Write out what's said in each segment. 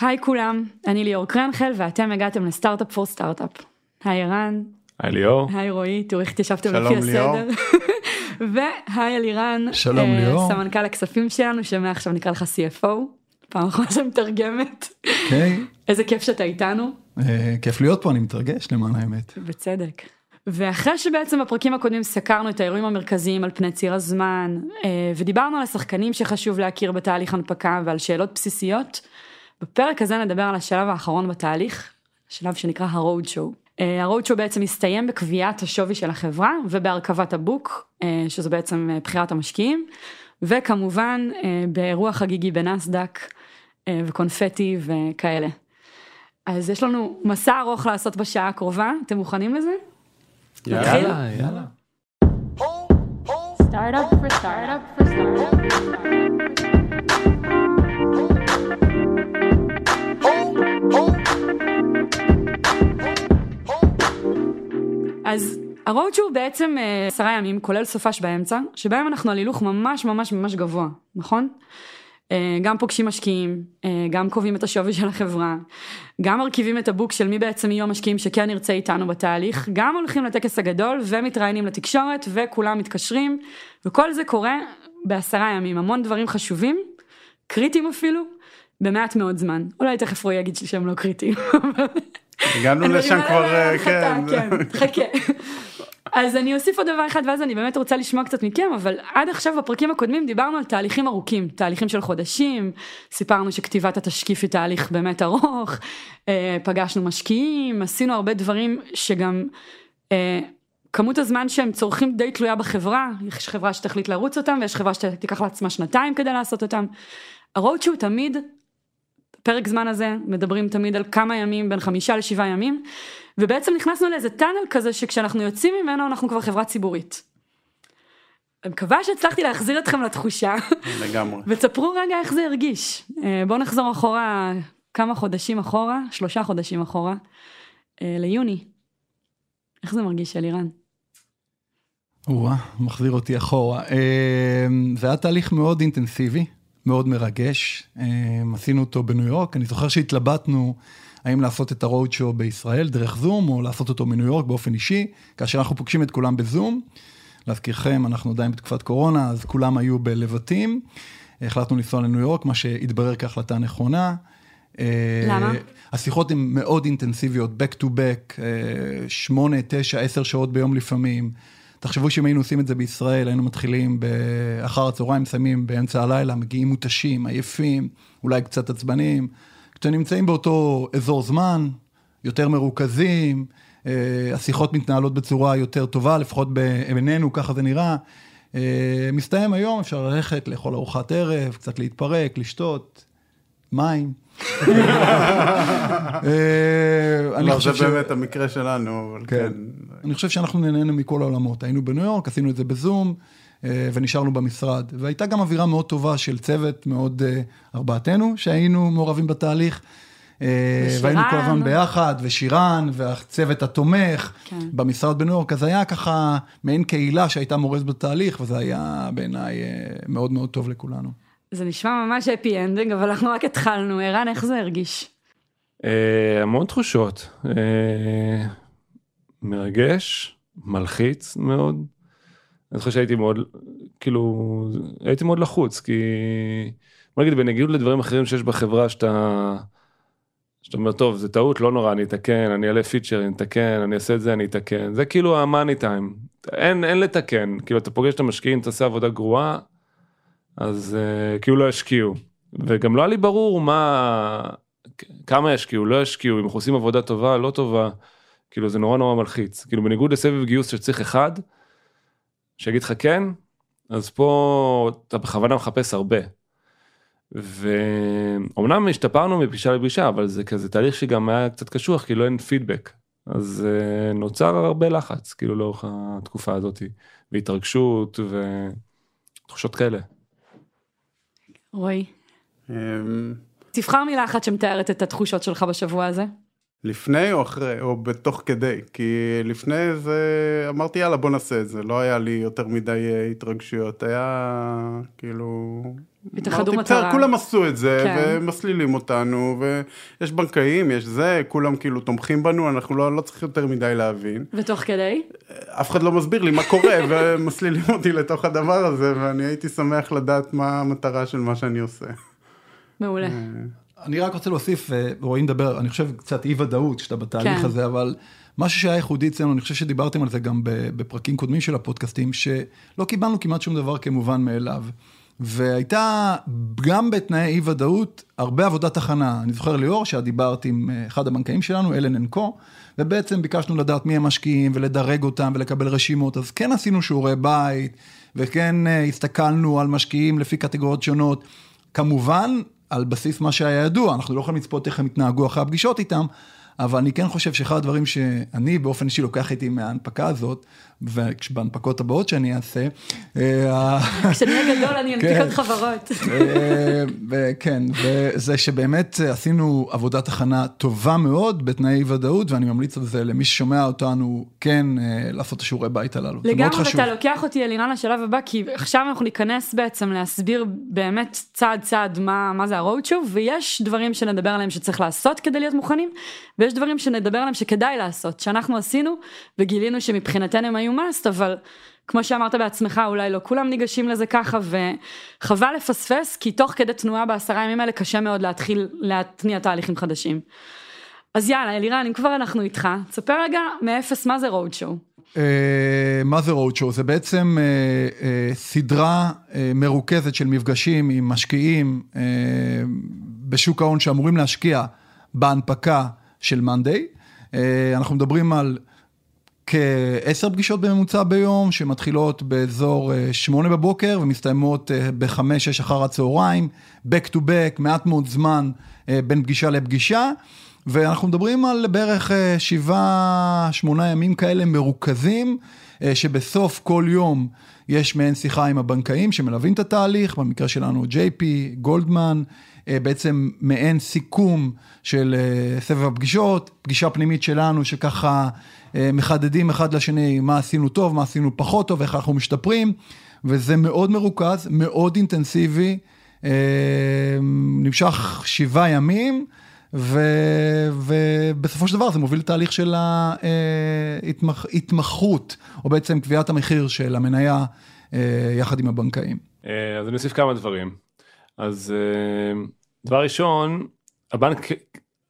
היי כולם, אני ליאור קרנחל ואתם הגעתם לסטארט-אפ פור סטארט-אפ. היי ערן. היי ליאור. היי רועי, תראו איך התיישבתם לפי הסדר. והי אלירן. שלום אה, ליאור. סמנכ"ל הכספים שלנו שמעכשיו נקרא לך CFO. פעם אחרונה שמתרגמת. אוקיי. איזה כיף שאתה איתנו. אה, כיף להיות פה, אני מתרגש למען האמת. בצדק. ואחרי שבעצם בפרקים הקודמים סקרנו את האירועים המרכזיים על פני ציר הזמן, אה, ודיברנו על השחקנים שחשוב להכיר בתהליך הנפקה ועל שאלות בסיסיות, בפרק הזה נדבר על השלב האחרון בתהליך, שלב שנקרא ה-road show. ה-road show בעצם מסתיים בקביעת השווי של החברה ובהרכבת הבוק, אה, שזה בעצם אה, בחירת המשקיעים, וכמובן באירוע חגיגי בנסדק וקונפטי וכאלה. אז יש לנו מסע ארוך לעשות בשעה הקרובה, אתם מוכנים לזה? יאללה, יאללה. Startup for startup for startup. אז הרוד הוא בעצם אה, עשרה ימים כולל סופש באמצע שבהם אנחנו על הילוך ממש ממש ממש גבוה נכון? אה, גם פוגשים משקיעים, אה, גם קובעים את השווי של החברה, גם מרכיבים את הבוק של מי בעצם יהיו המשקיעים שכן נרצה איתנו בתהליך, גם הולכים לטקס הגדול ומתראיינים לתקשורת וכולם מתקשרים וכל זה קורה בעשרה ימים, המון דברים חשובים, קריטיים אפילו, במעט מאוד זמן. אולי תכף רועי יגיד שהם לא קריטיים. הגענו לשם כבר, אה, כן. כן, חכה. אז אני אוסיף עוד דבר אחד ואז אני באמת רוצה לשמוע קצת מכם אבל עד עכשיו בפרקים הקודמים דיברנו על תהליכים ארוכים תהליכים של חודשים סיפרנו שכתיבת התשקיף היא תהליך באמת ארוך אה, פגשנו משקיעים עשינו הרבה דברים שגם אה, כמות הזמן שהם צורכים די תלויה בחברה יש חברה שתחליט לרוץ אותם ויש חברה שתיקח לעצמה שנתיים כדי לעשות אותם. הרוד שהוא תמיד פרק זמן הזה מדברים תמיד על כמה ימים בין חמישה לשבעה ימים ובעצם נכנסנו לאיזה טאנל כזה שכשאנחנו יוצאים ממנו אנחנו כבר חברה ציבורית. אני מקווה שהצלחתי להחזיר אתכם לתחושה. לגמרי. ותספרו רגע איך זה הרגיש. אה, בואו נחזור אחורה כמה חודשים אחורה, שלושה חודשים אחורה, אה, ליוני. איך זה מרגיש, אלירן? וואה, מחזיר אותי אחורה. אה, זה היה תהליך מאוד אינטנסיבי, מאוד מרגש. עשינו אותו בניו יורק, אני זוכר שהתלבטנו. האם לעשות את הרוד שואו בישראל דרך זום, או לעשות אותו מניו יורק באופן אישי, כאשר אנחנו פוגשים את כולם בזום. להזכירכם, אנחנו עדיין בתקופת קורונה, אז כולם היו בלבטים. החלטנו לנסוע לניו יורק, מה שהתברר כהחלטה נכונה. למה? השיחות הן מאוד אינטנסיביות, back to back, אה, שמונה, תשע, עשר שעות ביום לפעמים. תחשבו שאם היינו עושים את זה בישראל, היינו מתחילים באחר הצהריים, מסיימים באמצע הלילה, מגיעים מותשים, עייפים, אולי קצת עצבניים. כשאתם נמצאים באותו אזור זמן, יותר מרוכזים, אה, השיחות מתנהלות בצורה יותר טובה, לפחות בינינו, ככה זה נראה. אה, מסתיים היום, אפשר ללכת לאכול ארוחת ערב, קצת להתפרק, לשתות, מים. אה, לא, זה באמת המקרה שלנו, אבל כן. אני חושב שאנחנו נהנינו מכל העולמות. היינו בניו יורק, עשינו את זה בזום. אה, ונשארנו במשרד. והייתה גם אווירה מאוד טובה של צוות מאוד, אה, ארבעתנו, שהיינו מעורבים בתהליך. ושירן. אה, והיינו כל הזמן ביחד, ושירן, והצוות התומך כן. במשרד בניו יורק, אז היה ככה מעין קהילה שהייתה מרוכזת בתהליך, וזה היה בעיניי מאוד מאוד טוב לכולנו. זה נשמע ממש happy ending, אבל אנחנו רק התחלנו. ערן, איך זה הרגיש? המון תחושות. מרגש, מלחיץ מאוד. אני חושב שהייתי מאוד כאילו הייתי מאוד לחוץ כי בוא נגיד בניגוד לדברים אחרים שיש בחברה שאתה. שאתה אומר טוב זה טעות לא נורא אני אתקן אני אעלה פיצ'ר אני אתקן אני אעשה את זה אני אתקן זה כאילו המאני טיים אין אין לתקן כאילו אתה פוגש את המשקיעים תעשה עבודה גרועה אז uh, כאילו לא ישקיעו וגם לא היה לי ברור מה כמה ישקיעו לא ישקיעו אם אנחנו עושים עבודה טובה לא טובה כאילו זה נורא נורא מלחיץ כאילו בניגוד לסבב גיוס שצריך אחד. שיגיד לך כן, אז פה אתה בכוונה מחפש הרבה. ואומנם השתפרנו מפגישה לפגישה, אבל זה כזה תהליך שגם היה קצת קשוח, כי לא אין פידבק. אז uh, נוצר הרבה לחץ, כאילו לאורך התקופה הזאת, והתרגשות ותחושות כאלה. רועי. אמ, תבחר מילה אחת שמתארת את התחושות שלך בשבוע הזה. לפני או אחרי, או בתוך כדי, כי לפני זה אמרתי יאללה בוא נעשה את זה, לא היה לי יותר מדי אה, התרגשויות, היה כאילו... התאחדו מטרה. כולם עשו את זה, כן. ומסלילים אותנו, ויש בנקאים, יש זה, כולם כאילו תומכים בנו, אנחנו לא, לא צריכים יותר מדי להבין. ותוך כדי? אף אחד לא מסביר לי מה קורה, ומסלילים אותי לתוך הדבר הזה, ואני הייתי שמח לדעת מה המטרה של מה שאני עושה. מעולה. אני רק רוצה להוסיף, אה, רועי מדבר, אני חושב קצת אי ודאות כשאתה בתהליך כן. הזה, אבל משהו שהיה ייחודי אצלנו, אני חושב שדיברתם על זה גם בפרקים קודמים של הפודקאסטים, שלא קיבלנו כמעט שום דבר כמובן מאליו. והייתה גם בתנאי אי ודאות הרבה עבודת הכנה. אני זוכר ליאור שאת דיברת עם אה, אחד הבנקאים שלנו, אלן אנקו, ובעצם ביקשנו לדעת מי המשקיעים ולדרג אותם ולקבל רשימות, אז כן עשינו שיעורי בית, וכן אה, הסתכלנו על משקיעים לפי קטגוריות שונות. כמובן, על בסיס מה שהיה ידוע, אנחנו לא יכולים לצפות איך הם יתנהגו אחרי הפגישות איתם, אבל אני כן חושב שאחד הדברים שאני באופן אישי לוקח איתי מההנפקה הזאת, ובהנפקות הבאות שאני אעשה, אה, כשאני אהיה גדול אני אנפיק כן. עוד חברות. אה, וכן, וזה שבאמת עשינו עבודת הכנה טובה מאוד בתנאי ודאות, ואני ממליץ על זה למי ששומע אותנו, כן אה, לעשות את השיעורי בית הללו. לגמרי. ואתה לוקח אותי אלירן לשלב הבא, כי עכשיו אנחנו ניכנס בעצם להסביר באמת צעד צעד מה, מה זה ה-road show, ויש דברים שנדבר עליהם שצריך לעשות כדי להיות מוכנים, ויש דברים שנדבר עליהם שכדאי לעשות, שאנחנו עשינו, וגילינו שמבחינתנו הם היו must, אבל כמו שאמרת בעצמך, אולי לא כולם ניגשים לזה ככה, וחבל לפספס, כי תוך כדי תנועה בעשרה ימים האלה קשה מאוד להתחיל להתניע תהליכים חדשים. אז יאללה, אלירן, אם כבר אנחנו איתך, תספר רגע מאפס מה זה road show. אה, מה זה road show? זה בעצם אה, אה, סדרה מרוכזת של מפגשים עם משקיעים בשוק ההון שאמורים להשקיע בהנפקה של מאנדיי. אנחנו מדברים על כעשר פגישות בממוצע ביום, שמתחילות באזור אה, שמונה בבוקר ומסתיימות אה, בחמש, שש אחר הצהריים, back to back, מעט מאוד זמן אה, בין פגישה לפגישה. ואנחנו מדברים על בערך שבעה, שמונה ימים כאלה מרוכזים, שבסוף כל יום יש מעין שיחה עם הבנקאים שמלווים את התהליך, במקרה שלנו JP, גולדמן, בעצם מעין סיכום של אה, סבב הפגישות, פגישה פנימית שלנו שככה אה, מחדדים אחד לשני מה עשינו טוב, מה עשינו פחות טוב, איך אנחנו משתפרים, וזה מאוד מרוכז, מאוד אינטנסיבי, אה, נמשך שבעה ימים. ו, ובסופו של דבר זה מוביל לתהליך של ההתמחות, או בעצם קביעת המחיר של המניה אה, יחד עם הבנקאים. אה, אז אני אוסיף כמה דברים. אז אה, דבר ראשון, הבנק,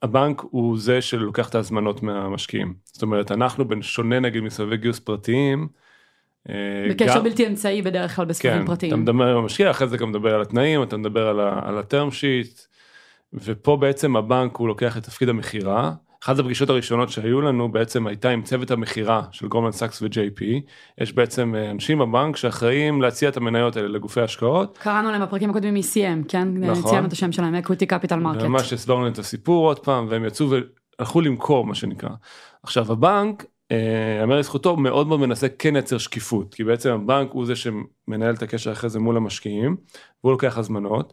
הבנק הוא זה שלוקח את ההזמנות מהמשקיעים. זאת אומרת, אנחנו, בשונה נגיד מסבבי גיוס פרטיים, אה, בקשר גם- בלתי אמצעי בדרך כלל בסבבים כן, פרטיים. אתה מדבר עם המשקיע, אחרי זה גם מדבר על התנאים, אתה מדבר על, ה, על ה term sheet, ופה בעצם הבנק הוא לוקח את תפקיד המכירה. אחת הפגישות הראשונות שהיו לנו בעצם הייתה עם צוות המכירה של גולדמן סאקס ו-JP. יש בעצם אה, אנשים בבנק שאחראים להציע את המניות האלה לגופי השקעות. קראנו להם בפרקים הקודמים ECM, כן? נכון. ציינו את השם שלהם, Equity Capital Market. ממש הסברנו את הסיפור עוד פעם, והם יצאו והלכו למכור מה שנקרא. עכשיו הבנק, אה, יאמר לזכותו, מאוד מאוד מנסה כן לייצר שקיפות, כי בעצם הבנק הוא זה שמנהל את הקשר אחרי זה מול המשקיעים, והוא לוקח הזמנות.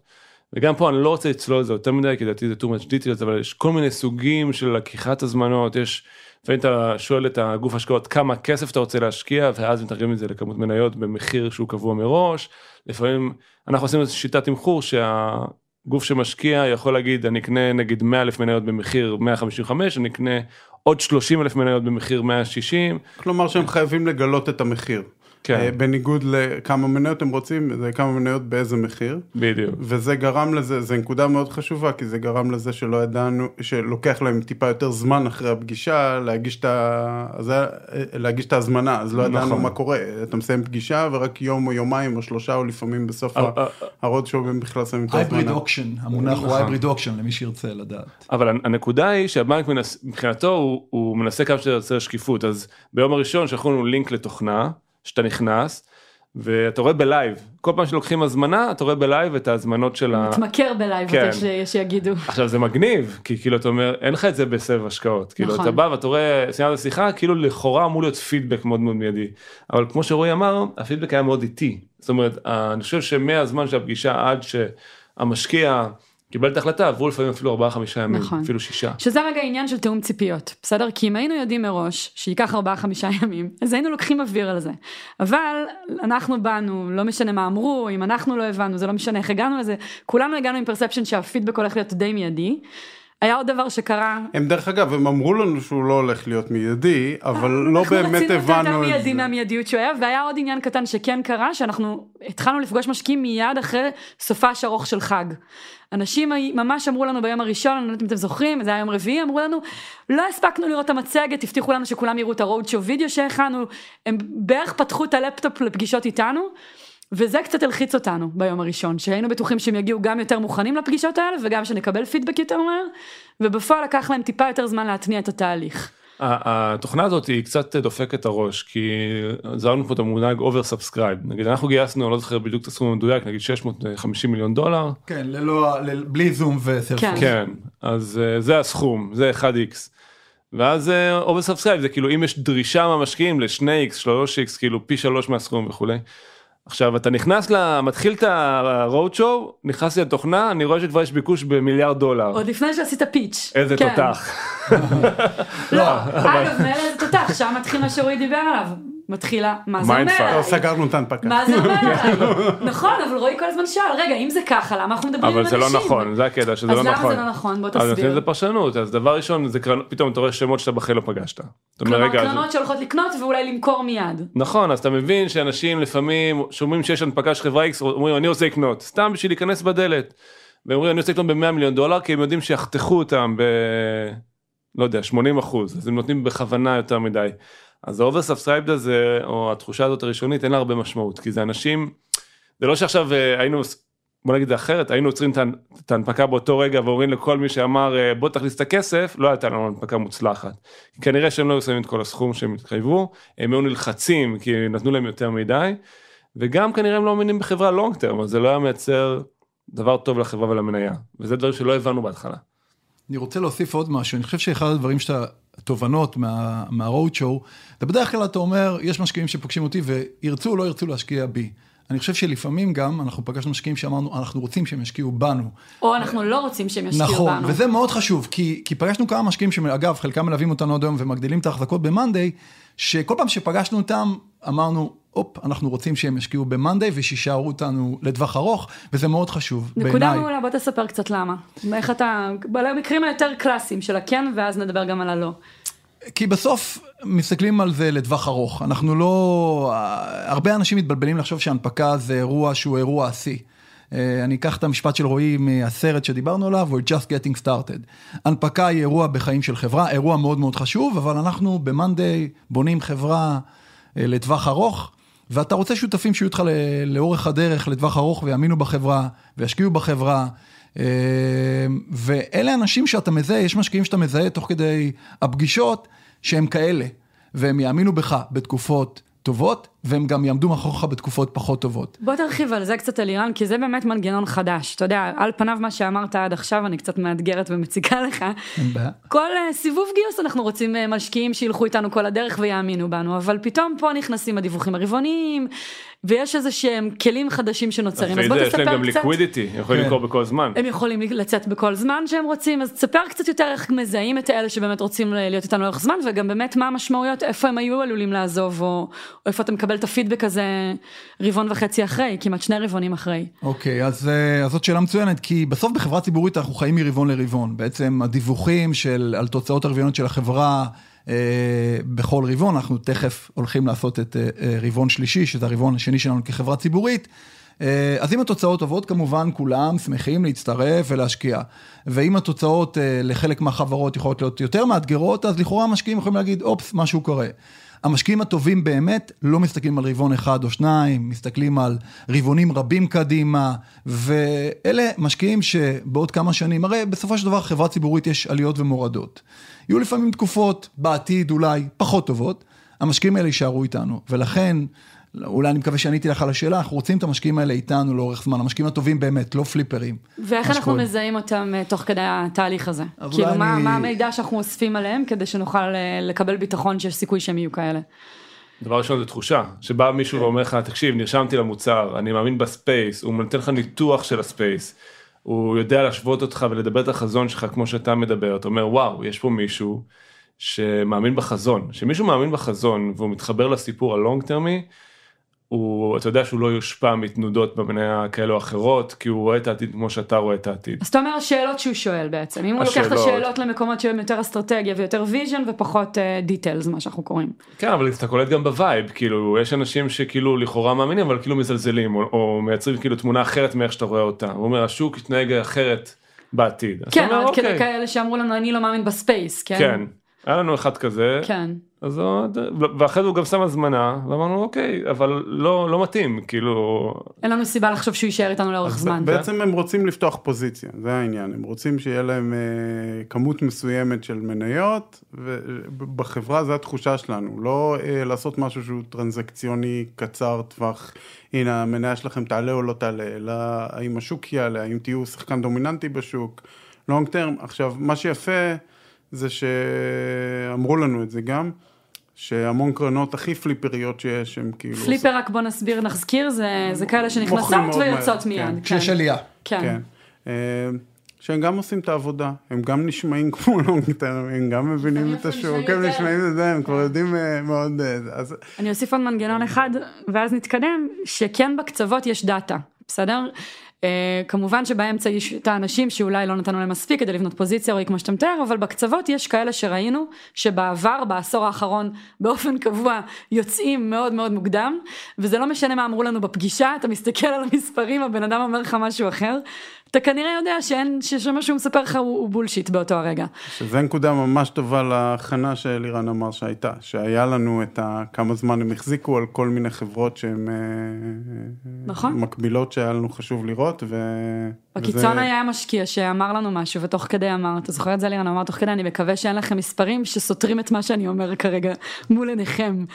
וגם פה אני לא רוצה לצלול את זה יותר מדי, כי לדעתי זה too much details, אבל יש כל מיני סוגים של לקיחת הזמנות, יש, לפעמים אתה שואל את הגוף השקעות כמה כסף אתה רוצה להשקיע, ואז מתרגמים את זה לכמות מניות במחיר שהוא קבוע מראש. לפעמים אנחנו עושים שיטת תמחור שהגוף שמשקיע יכול להגיד אני אקנה נגיד 100 אלף מניות במחיר 155, אני אקנה עוד 30 אלף מניות במחיר 160. כלומר שהם חייבים לגלות את המחיר. כן. אה, בניגוד לכמה מניות הם רוצים, זה כמה מניות באיזה מחיר. בדיוק. וזה גרם לזה, זו נקודה מאוד חשובה, כי זה גרם לזה שלא ידענו, שלוקח להם טיפה יותר זמן אחרי הפגישה להגיש את, ה... אז היה- להגיש את ההזמנה, אז לא ידענו נכון. מה קורה. אתה מסיים פגישה ורק יום או יומיים או שלושה או לפעמים בסוף אה, אה, ה road הם בכלל שמים את hybrid ההזמנה. auction, המונח הוא נכון. hybrid auction למי שירצה לדעת. אבל הנקודה היא שהבנק מנס, מבחינתו הוא, הוא מנסה כמה שיותר שקיפות אז ביום הראשון שלחו לנו לינק לתוכנה שאתה נכנס ואתה רואה ב live כל פעם שלוקחים הזמנה אתה רואה ב live את ההזמנות של ה... מתמכר ב live, כן. יש שיגידו. עכשיו זה מגניב כי כאילו אתה אומר אין לך את זה בסבב השקעות כאילו נכון. אתה בא ואתה רואה סיימת השיחה כאילו לכאורה אמור להיות פידבק מאוד מאוד מיידי אבל כמו שרועי אמר הפידבק היה מאוד איטי זאת אומרת אני חושב שמהזמן של הפגישה עד שהמשקיע קיבל את ההחלטה עברו לפעמים אפילו ארבעה חמישה ימים נכון. אפילו שישה. שזה רגע עניין של תיאום ציפיות, בסדר? כי אם היינו יודעים מראש שייקח 4-5 ימים, אז היינו לוקחים אוויר על זה. אבל אנחנו באנו, לא משנה מה אמרו, אם אנחנו לא הבנו, זה לא משנה איך הגענו לזה, כולנו הגענו עם פרספשן שהפידבק הולך להיות די מיידי. היה עוד דבר שקרה, הם דרך אגב, הם אמרו לנו שהוא לא הולך להיות מיידי, אבל לא אנחנו באמת רצינו יותר הבנו את מיידי זה. מהמיידיות שהוא היה, והיה עוד עניין קטן שכן קרה, שאנחנו התחלנו לפגוש משקיעים מיד אחרי סופש ארוך של חג. אנשים ממש אמרו לנו ביום הראשון, אני לא יודעת אם אתם זוכרים, זה היה יום רביעי, אמרו לנו, לא הספקנו לראות את המצגת, הבטיחו לנו שכולם יראו את הרוד שואו וידאו שהכנו, הם בערך פתחו את הלפטופ לפגישות איתנו. וזה קצת הלחיץ אותנו ביום הראשון, שהיינו בטוחים שהם יגיעו גם יותר מוכנים לפגישות האלה וגם שנקבל פידבק יותר מהר, ובפועל לקח להם טיפה יותר זמן להתניע את התהליך. התוכנה הזאת היא קצת דופקת את הראש כי זרקנו פה את המונח over subscribe נגיד אנחנו גייסנו לא זוכר בדיוק את הסכום המדויק נגיד 650 מיליון דולר כן, ללא, ל- בלי זום וסלפון. כן. כן אז אה, זה הסכום זה 1x. ואז over subscribe זה כאילו אם יש דרישה מהמשקיעים ל-2x 3x כאילו פי 3 מהסכום וכולי. עכשיו אתה נכנס ל... מתחיל את ה-road show נכנס לי לתוכנה אני רואה שכבר יש ביקוש במיליארד דולר. עוד לפני שעשית pitch. איזה כן. תותח. לא, אגב, מאלה זה תותח, שם מתחיל מה שרועי דיבר עליו. מתחילה, מה זה אומר? לא, סגרנו את ההנפקה. מה זה אומר עליי? נכון, אבל רועי כל הזמן שאל, רגע, אם זה ככה, למה אנחנו מדברים עם אבל אנשים? זה לא נכון זה הקטע שזה אז לא למה נכון. זה לא נכון? בוא אז נותנים תסביר. לזה פרשנות אז דבר ראשון פתאום אתה רואה שמות שאתה בחיים לא פגשת. כלומר, אז- קרנות שהולכות לקנות ואולי למכור מיד. נכון אז אתה מבין שאנשים לפעמים שומעים שיש הנפקה של חברה X אומרים אני רוצה לקנות סתם בשביל להיכנס בדלת. והם אומרים אני רוצה לקנות ב-100 מיליון דולר כי הם יודעים שיחתכו אותם ב... לא יודע 80 אחוז אז הם נותנים בכוונה יותר מדי. אז ה over subscribed הזה או התחושה הזאת הראשונית אין לה הרבה משמעות כי זה אנשים זה לא שעכשיו אה, היינו בוא נגיד זה אחרת היינו עוצרים את ההנ- את ההנפקה באותו רגע ואומרים לכל מי שאמר אה, בוא תכניס את הכסף לא הייתה לנו הנפקה מוצלחת. כנראה שהם לא היו שמים את כל הסכום שהם התחייבו הם היו נלחצים כי נתנו להם יותר מדי וגם כנראה הם לא מאמינים בחברה long term אז זה לא היה מייצר דבר טוב לחברה ולמניה וזה דברים שלא הבנו בהתחלה. אני רוצה להוסיף עוד משהו, אני חושב שאחד הדברים שאתה, התובנות מה, מהרוד שואו, אתה בדרך כלל אתה אומר, יש משקיעים שפוגשים אותי וירצו או לא ירצו להשקיע בי. אני חושב שלפעמים גם אנחנו פגשנו משקיעים שאמרנו, אנחנו רוצים שהם ישקיעו בנו. או אנחנו לא רוצים שהם ישקיעו נכון, בנו. וזה מאוד חשוב, כי, כי פגשנו כמה משקיעים שאגב, חלקם מלווים אותנו עד היום ומגדילים את ההחזקות במאנדיי, שכל פעם שפגשנו אותם, אמרנו, הופ, אנחנו רוצים שהם ישקיעו במאנדיי ושישארו אותנו לטווח ארוך, וזה מאוד חשוב נקודה בעיניי. מעולה, בוא תספר קצת למה. איך אתה, במקרים היותר קלאסיים של הכן, ואז נדבר גם על הלא. כי בסוף מסתכלים על זה לטווח ארוך. אנחנו לא... הרבה אנשים מתבלבלים לחשוב שהנפקה זה אירוע שהוא אירוע השיא. אה, אני אקח את המשפט של רועי מהסרט שדיברנו עליו, we're just getting started. הנפקה היא אירוע בחיים של חברה, אירוע מאוד מאוד חשוב, אבל אנחנו ב-Monday בונים חברה אה, לטווח ארוך, ואתה רוצה שותפים שיהיו איתך לאורך הדרך, לטווח ארוך, ויאמינו בחברה, וישקיעו בחברה. אה, ואלה אנשים שאתה מזהה, יש משקיעים שאתה מזהה תוך כדי הפגישות, שהם כאלה, והם יאמינו בך בתקופות טובות, והם גם יעמדו מאחוריך בתקופות פחות טובות. בוא תרחיב על זה קצת אלירן, כי זה באמת מנגנון חדש. אתה יודע, על פניו מה שאמרת עד עכשיו, אני קצת מאתגרת ומציגה לך. אין בעיה. כל אה, סיבוב גיוס אנחנו רוצים אה, משקיעים שילכו איתנו כל הדרך ויאמינו בנו, אבל פתאום פה נכנסים הדיווחים הרבעוניים, ויש איזה שהם כלים חדשים שנוצרים. אז בוא יש להם תספר גם קצת. ליקווידיטי הם יכולים כן. למכור בכל זמן. הם יכולים לצאת בכל זמן שהם רוצים, אז תספר קצת יותר איך מזהים את האלה שבאמת רוצים להיות איתנו לאורך זמן, וגם באמת מה המשמעויות, איפה הם היו עלולים לעזוב, או, או איפה אתה מקבל את הפידבק הזה רבעון וחצי אחרי, כמעט שני רבעונים אחרי. אוקיי, אז, אה, אז זאת שאלה מצוינת, כי בסוף בחברה ציבורית אנחנו חיים מרבעון לרבעון. בעצם הדיווחים של, על תוצאות הרבעוניות של החברה בכל רבעון, אנחנו תכף הולכים לעשות את אה, אה, רבעון שלישי, שזה הרבעון השני שלנו כחברה ציבורית. אה, אז אם התוצאות טובות, כמובן כולם שמחים להצטרף ולהשקיע. ואם התוצאות אה, לחלק מהחברות יכולות להיות יותר מאתגרות, אז לכאורה המשקיעים יכולים להגיד, אופס, משהו קורה. המשקיעים הטובים באמת לא מסתכלים על רבעון אחד או שניים, מסתכלים על רבעונים רבים קדימה, ואלה משקיעים שבעוד כמה שנים, הרי בסופו של דבר חברה ציבורית יש עליות ומורדות. יהיו לפעמים תקופות בעתיד אולי פחות טובות, המשקיעים האלה יישארו איתנו, ולכן, אולי אני מקווה שעניתי לך על השאלה, אנחנו רוצים את המשקיעים האלה איתנו לאורך זמן, המשקיעים הטובים באמת, לא פליפרים. ואיך אנחנו שקורה. מזהים אותם אה, תוך כדי התהליך הזה? כאילו אולי מה, אני- מה המידע שאנחנו אוספים עליהם כדי שנוכל אה, לקבל ביטחון שיש סיכוי שהם יהיו כאלה? דבר ראשון זה תחושה שבא מישהו ואומר לך תקשיב נרשמתי למוצר אני מאמין ב space הוא נותן לך ניתוח של ה space. הוא יודע להשוות אותך ולדבר את החזון שלך כמו שאתה מדבר, אתה אומר וואו, יש פה מישהו שמאמין בחזון, שמישהו מאמין בחזון והוא מתחבר לסיפור ה long term י, הוא, אתה יודע שהוא לא יושפע מתנודות במניה כאלו או אחרות, כי הוא רואה את העתיד כמו שאתה רואה את העתיד. אז אתה אומר השאלות שהוא שואל בעצם, אם הוא לוקח את השאלות. למקומות שהם יותר אסטרטגיה ויותר vision ופחות details, מה שאנחנו קוראים. כן, אבל אתה קולט גם ב vibe, כאילו, יש אנשים שכאילו לכאורה מאמינים, אבל כאילו מזלזלים, או, או מייצרים כאילו תמונה אחרת מאיך שאתה רואה אותה. הוא אומר, השוק יתנהג אחרת בעתיד. כן, עד כדי "אוקיי." כאלה שאמרו לנו אני לא מאמין ב space, כן? כן, היה לנו אחד כזה, כן. אז הוא, ואחרי זה הוא גם שם הזמנה, ואמרנו אוקיי, אבל לא, לא מתאים, כאילו, אין לנו סיבה לחשוב שהוא יישאר איתנו לאורך זמן. בעצם הם רוצים לפתוח פוזיציה, זה העניין, הם רוצים שיהיה להם אה, כמות מסוימת של מניות, ובחברה זו התחושה שלנו, לא אה, לעשות משהו שהוא טרנזקציוני קצר טווח, הנה המניה שלכם תעלה או לא תעלה, אלא האם השוק יעלה, האם תהיו שחקן דומיננטי בשוק, לונג טרם, עכשיו מה שיפה זה שאמרו לנו את זה גם, שהמון קרנות הכי פליפריות שיש הם כאילו... פליפר רק בוא נסביר נחזכיר זה זה כאלה שנכנסות ויוצאות כן. מיד. כשיש עלייה. כן. כן. אה, שהם גם עושים את העבודה, הם גם נשמעים כמו לונג טרם, הם גם מבינים את השוק, הם. נשמעים את זה, הם כבר יודעים אה, מאוד, אה, אז אני אוסיף עוד מנגנון אחד ואז נתקדם שכן בקצוות יש דאטה בסדר. Uh, כמובן שבאמצע יש את האנשים שאולי לא נתנו להם מספיק כדי לבנות פוזיציה או כמו שאתה מתאר אבל בקצוות יש כאלה שראינו שבעבר בעשור האחרון באופן קבוע יוצאים מאוד מאוד מוקדם וזה לא משנה מה אמרו לנו בפגישה אתה מסתכל על המספרים הבן אדם אומר לך משהו אחר אתה כנראה יודע שאין שמה שהוא מספר לך הוא, הוא בולשיט באותו הרגע. שזה נקודה ממש טובה להכנה שאלירן אמר שהייתה, שהיה לנו את ה... כמה זמן הם החזיקו על כל מיני חברות שהן אה, נכון. מקבילות שהיה לנו חשוב לראות, ו... בקיצון וזה- היה משקיע שאמר לנו משהו ותוך כדי אמר, אתה זוכר את זה לירן? אמר תוך כדי אני מקווה שאין לכם מספרים שסותרים את מה שאני אומר כרגע מול עיניכם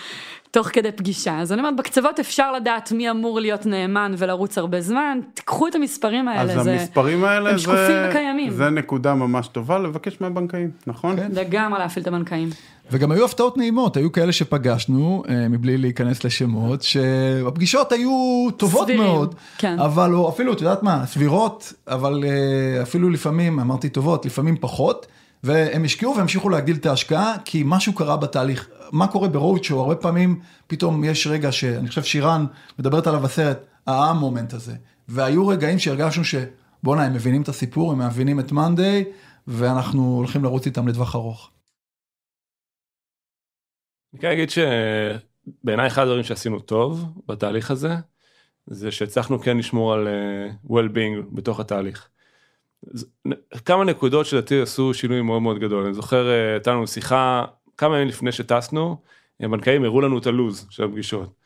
תוך כדי פגישה. אז אני אומרת בקצוות אפשר לדעת מי אמור להיות נאמן ולרוץ הרבה זמן, תיקחו את המספרים האלה, אז זה המספרים האלה, הם זה- שקופים וקיימים. זה נקודה ממש טובה לבקש מהבנקאים, נכון? כן. לגמרי להפעיל את הבנקאים. וגם היו הפתעות נעימות, היו כאלה שפגשנו, אה, מבלי להיכנס לשמות, שהפגישות היו טובות סבירים, מאוד, כן. אבל או אפילו, את יודעת מה, סבירות, אבל אה, אפילו לפעמים, אמרתי טובות, לפעמים פחות, והם השקיעו והמשיכו להגדיל את ההשקעה, כי משהו קרה בתהליך. מה קורה ברוד שואו, הרבה פעמים פתאום יש רגע שאני חושב שירן מדברת עליו בסרט, המומנט הזה, והיו רגעים שהרגשנו שבואנה, הם מבינים את הסיפור, הם מבינים את מאנדיי, ואנחנו הולכים לרוץ איתם לטווח ארוך. אני כן אגיד שבעיניי אחד הדברים שעשינו טוב בתהליך הזה, זה שהצלחנו כן לשמור על uh, well-being בתוך התהליך. כמה נקודות שלדעתי עשו שינוי מאוד מאוד גדול, אני זוכר אה, הייתה לנו שיחה כמה ימים לפני שטסנו, הבנקאים הראו לנו את הלו"ז של הפגישות.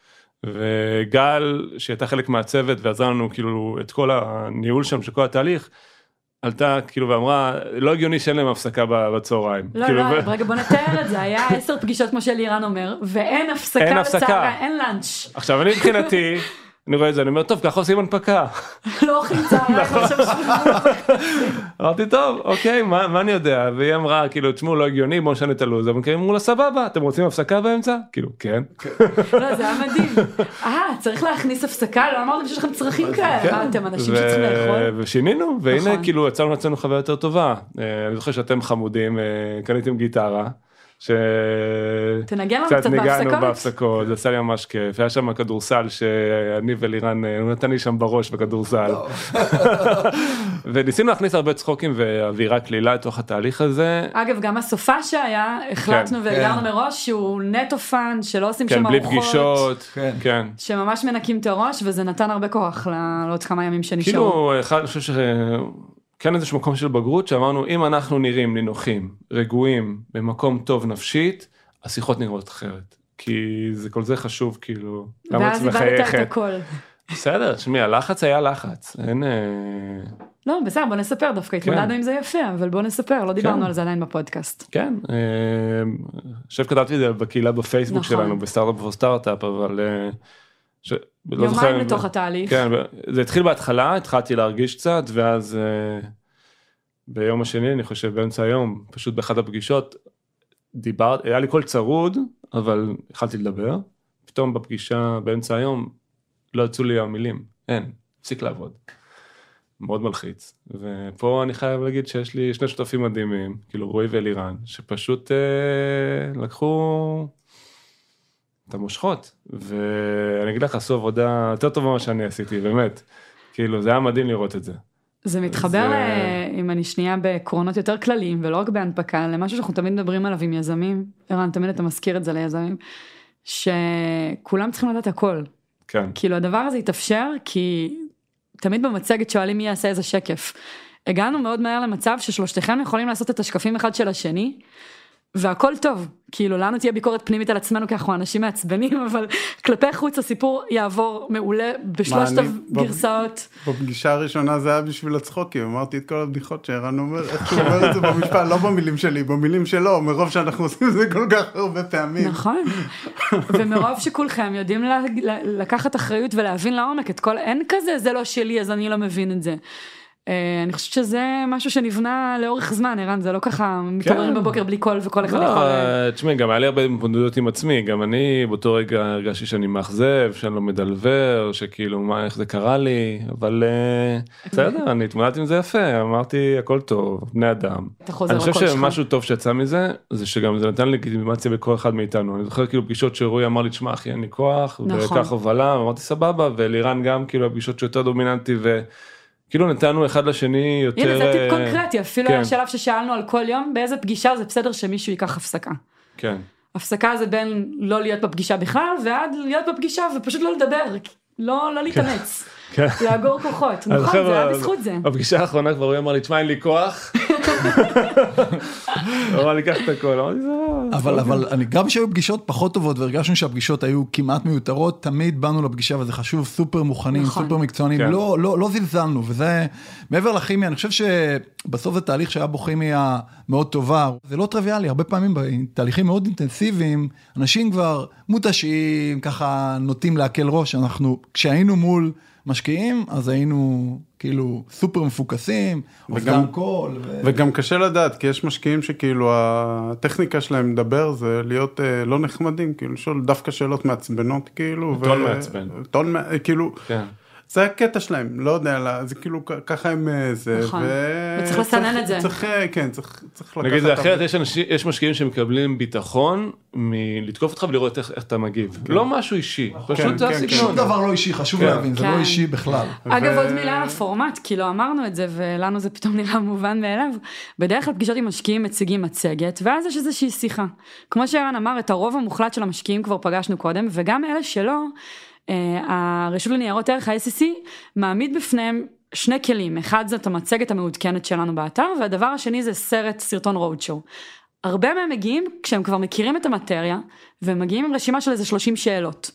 וגל שהייתה חלק מהצוות ועזרה לנו כאילו את כל הניהול שם של כל התהליך, עלתה כאילו ואמרה לא הגיוני שאין להם הפסקה בצהריים. לא, כאילו, לא, ו- רגע בוא נתאר את זה, היה עשר פגישות כמו שלירן אומר, ואין הפסקה אין הפסקה. לצהריים, אין לאנץ', עכשיו אני מבחינתי אני רואה את זה אני אומר טוב ככה עושים הנפקה לא אוכלים צהריים, נכון. אמרתי טוב אוקיי מה, מה אני יודע והיא אמרה כאילו תשמעו לא הגיוני בוא נשנה את הלו"ז אבל כאילו אמרו לה סבבה אתם רוצים הפסקה באמצע כאילו כן לא, זה היה מדהים. אה, צריך להכניס הפסקה? לא אמרתם שיש לכם צרכים כאלה. מה, אתם אנשים שצריכים לאכול? ושינינו והנה נכון. כאילו יצרנו לעצמנו חוויה יותר טובה אה, אני זוכר שאתם חמודים אה, קניתם גיטרה. ש... תנגן לנו קצת קצת ניגענו בהפסקות. בהפסקות זה עשה לי ממש כיף היה שם כדורסל שאני ולירן אה, הוא נתן לי שם בראש בכדורסל. וניסינו להכניס הרבה צחוקים ואווירה קלילה לתוך התהליך הזה. אגב, גם הסופ"ש שהיה, החלטנו כן. והגדרנו כן. מראש שהוא נטו fun, שלא עושים כן שם בלי ארוחות. פגישות. כן. כן. שממש מנקים את הראש, וזה נתן הרבה כוח לעוד כמה ימים שנשארו. כאילו אחד אני חושב שכן איזשהו מקום של בגרות שאמרנו אם אנחנו נראים נינוחים רגועים במקום טוב נפשית השיחות נראות אחרת כי זה כל זה חשוב כאילו. למה את ואז איבדת את? הכל. בסדר תשמעי הלחץ היה לחץ אין. אה, לא, בסדר, בוא נספר דווקא, כן. התמודדנו עם זה יפה, אבל בוא נספר, לא דיברנו כן. על זה עדיין בפודקאסט. כן, אה, אני חושב שכתבתי את זה בקהילה בפייסבוק נכון. שלנו בסטארט-אפ פור סטארט-אפ אבל. אה, ש- לא זוכר יומיים לתוך התהליך. כן, זה התחיל בהתחלה, התחלתי להרגיש קצת, ואז אה, ביום השני, אני חושב באמצע היום, פשוט באחת הפגישות, דיברת, היה לי קול צרוד, אבל התחלתי לדבר, פתאום בפגישה באמצע היום, לא יצאו לי המילים, אין, הפסיק לעבוד. מאוד מלחיץ. ופה אני חייב להגיד שיש לי שני שותפים מדהימים, כאילו רועי ואלירן, שפשוט אה, לקחו את המושכות, ואני אגיד לך, עשו עבודה יותר טובה ממה שאני עשיתי, באמת. כאילו, זה היה מדהים לראות את זה. זה מתחבר, זה-. אם אני שנייה בעקרונות יותר כלליים ולא רק בהנפקה, למשהו שאנחנו תמיד מדברים עליו עם יזמים, ערן, תמיד אתה מזכיר את זה ליזמים, שכולם צריכים לדעת הכל. כן. כאילו הדבר הזה התאפשר כי תמיד במצגת שואלים מי יעשה איזה שקף. הגענו מאוד מהר למצב ששלושתכם יכולים לעשות את השקפים אחד של השני. והכל טוב, כאילו לנו תהיה ביקורת פנימית על עצמנו כי אנחנו אנשים מעצבנים, אבל כלפי חוץ הסיפור יעבור מעולה בשלושת הגרסאות. בפגישה הראשונה זה היה בשביל הצחוקים, אמרתי את כל הבדיחות שערן אומר, איך הוא אומר את זה במשפט, לא במילים שלי, במילים שלו, מרוב שאנחנו עושים את זה כל כך הרבה פעמים. נכון, ומרוב שכולכם יודעים לקחת אחריות ולהבין לעומק את כל, אין כזה זה לא שלי אז אני לא מבין את זה. אה, אני חושבת שזה משהו שנבנה לאורך זמן, ערן, זה לא ככה מתעוררים בבוקר בלי קול וכל אחד לא, יכול... אה, תשמעי, גם היה לי הרבה מתמודדות עם עצמי, גם אני באותו רגע הרגשתי שאני מאכזב, שאני לא מדלבר, שכאילו מה, איך זה קרה לי, אבל אה, בסדר, אני התמודדתי עם זה יפה, אמרתי הכל טוב, בני אדם. אני חושב. שמשהו טוב שיצא מזה, זה שגם זה נתן לגיטימציה בכל אחד מאיתנו, אני זוכר כאילו פגישות שרועי אמר לי, תשמע אחי אין לי כוח, נכון. וכך הובלה, אמרתי סבבה, ולירן גם כאילו הפגישות שיותר דומיננטי, וכאילו נתנו אחד לשני יותר... הנה זה טיפ אה, קונקרטי, אפילו כן. היה שלב ששאלנו על כל יום באיזה פגישה זה בסדר שמישהו ייקח הפסקה. כן. הפסקה זה בין לא להיות בפגישה בכלל ועד להיות בפגישה ופשוט לא לדבר, לא לא להתאמץ, כן. לאגור כוחות, אני נכון זה היה בזכות זה. בפגישה האחרונה כבר הוא אמר לי, תשמע אין לי כוח. הוא אמר לי קח את הכל, אמרתי זה לא... אבל אבל אני גם שהיו פגישות פחות טובות והרגשנו שהפגישות היו כמעט מיותרות תמיד באנו לפגישה וזה חשוב סופר מוכנים נכון. סופר מקצוענים כן. לא לא לא זלזלנו וזה מעבר לכימיה אני חושב שבסוף זה תהליך שהיה בו כימיה מאוד טובה זה לא טריוויאלי הרבה פעמים בתהליכים מאוד אינטנסיביים אנשים כבר מותשים ככה נוטים להקל ראש אנחנו כשהיינו מול משקיעים אז היינו כאילו סופר מפוקסים אובדן קול. ו- וגם קשה לדעת, כי יש משקיעים שכאילו הטכניקה שלהם לדבר זה להיות אה, לא נחמדים, כאילו לשאול דווקא שאלות מעצבנות כאילו. טון ו- מעצבן. טון, מע- כאילו, כן. זה הקטע שלהם, לא יודע, לא, זה כאילו ככה הם אה, זה. נכון. ו- וצריך לסנן את זה. צריך, אה, כן, צריך, צריך לקחת. נגיד זה אחרת, יש אנשים, יש משקיעים שמקבלים ביטחון מלתקוף אותך ולראות איך איך אתה מגיב. לא משהו אישי, פשוט כן, זה כן, הסגנון. שום דבר לא אישי חשוב כן. להבין זה לא כן. אישי בכלל. אגב ו- עוד מילה על הפורמט כי לא אמרנו את זה ולנו זה פתאום נראה מובן מאליו. בדרך כלל פגישות עם משקיעים מציגים מצגת ואז יש איזושהי שיחה. כמו שערן אמר את הרוב המוחלט של המשקיעים כבר פגשנו קודם וגם אלה שלא. אה, הרשות לניירות ערך ה-SEC מעמיד בפניהם שני כלים אחד זאת המצגת המעודכנת שלנו באתר והדבר השני זה סרט סרטון רוד שואו. הרבה מהם מגיעים כשהם כבר מכירים את המטריה והם מגיעים עם רשימה של איזה 30 שאלות.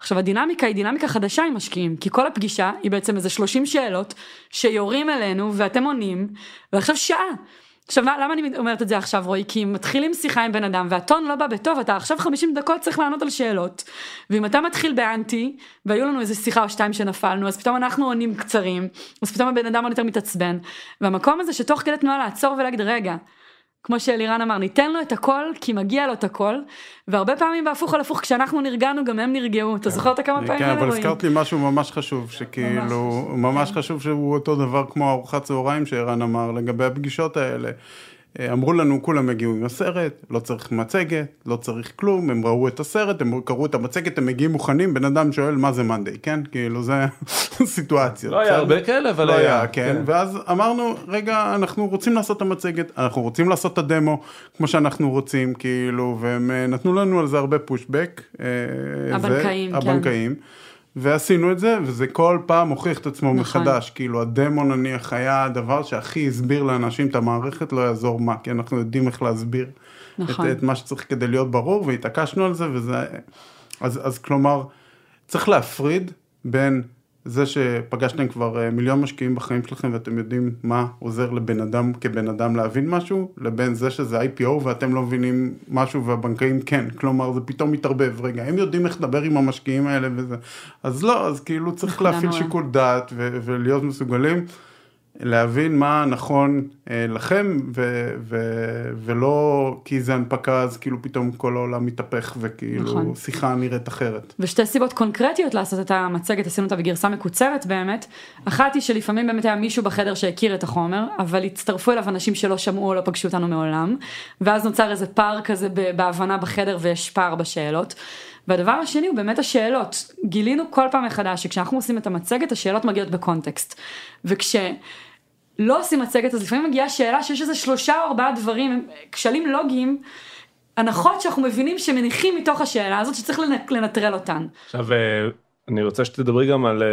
עכשיו הדינמיקה היא דינמיקה חדשה עם משקיעים, כי כל הפגישה היא בעצם איזה 30 שאלות שיורים אלינו ואתם עונים, ועכשיו שעה. עכשיו מה- למה אני אומרת את זה עכשיו רועי? כי מתחילים שיחה עם בן אדם והטון לא בא בטוב, אתה עכשיו 50 דקות צריך לענות על שאלות, ואם אתה מתחיל באנטי, והיו לנו איזה שיחה או שתיים שנפלנו, אז פתאום אנחנו עונים קצרים, אז פתאום הבן אדם עוד יותר מתעצבן, והמקום הזה שתוך כדי תנועה לעצור ולהגיד רגע, כמו שאלירן אמר, ניתן לו את הכל כי מגיע לו את הכל, והרבה פעמים בהפוך על הפוך, כשאנחנו נרגענו גם הם נרגעו, אתה זוכר את הכמה פעמים כן, האלה אבל רועי? הזכרת לי משהו ממש חשוב, שכאילו, ממש. חשוב שהוא אותו דבר כמו ארוחת צהריים שערן אמר לגבי הפגישות האלה. אה, אמרו לנו כולם הגיעו עם הסרט, לא צריך מצגת, לא צריך כלום, הם ראו את הסרט, הם קראו את המצגת, הם מגיעים מוכנים, בן אדם שואל מה זה מאנדיי, כן? כאילו זה סיטואציה. לא היה? הרבה כאלה, אבל לא היה. היה, כן, ואז אמרנו, רגע, אנחנו רוצים לעשות את המצגת, אנחנו רוצים לעשות את הדמו כמו שאנחנו רוצים, כאילו, והם אה, נתנו לנו על זה הרבה פושבק. אה, הבנקאים, כן. הבנקאים. ועשינו את זה, וזה כל פעם הוכיח את עצמו נכון. מחדש, כאילו הדמו נניח היה הדבר שהכי הסביר לאנשים את המערכת, לא יעזור מה, כי אנחנו יודעים איך להסביר נכון. את, את מה שצריך כדי להיות ברור, והתעקשנו על זה, וזה, אז, אז כלומר, צריך להפריד בין זה שפגשתם כבר אה, מיליון משקיעים בחיים שלכם ואתם יודעים מה עוזר לבן אדם כבן אדם להבין משהו, לבין זה שזה IPO ואתם לא מבינים משהו והבנקאים כן, כלומר זה פתאום מתערבב, רגע, הם יודעים איך לדבר עם המשקיעים האלה וזה, אז לא, אז כאילו צריך להפעיל. שיקול דעת ולהיות מסוגלים. להבין מה נכון אה, לכם, ו, ו, ולא כי זה הנפקה אז כאילו פתאום כל העולם מתהפך וכאילו נכון. שיחה נראית אחרת. ושתי סיבות קונקרטיות לעשות את המצגת, עשינו אותה בגרסה מקוצרת באמת. אחת היא שלפעמים באמת היה מישהו בחדר שהכיר את החומר, אבל הצטרפו אליו אנשים שלא שמעו או לא פגשו אותנו מעולם, ואז נוצר איזה פער כזה בהבנה בחדר ויש פער בשאלות. והדבר השני הוא באמת השאלות. גילינו כל פעם מחדש שכשאנחנו עושים את המצגת, השאלות מגיעות בקונטקסט. וכשלא עושים מצגת, אז לפעמים מגיעה שאלה שיש איזה שלושה או ארבעה דברים, כשלים לוגיים, הנחות שאנחנו מבינים שמניחים מתוך השאלה הזאת שצריך לנ- לנטרל אותן. עכשיו אה, אני רוצה שתדברי גם על אה,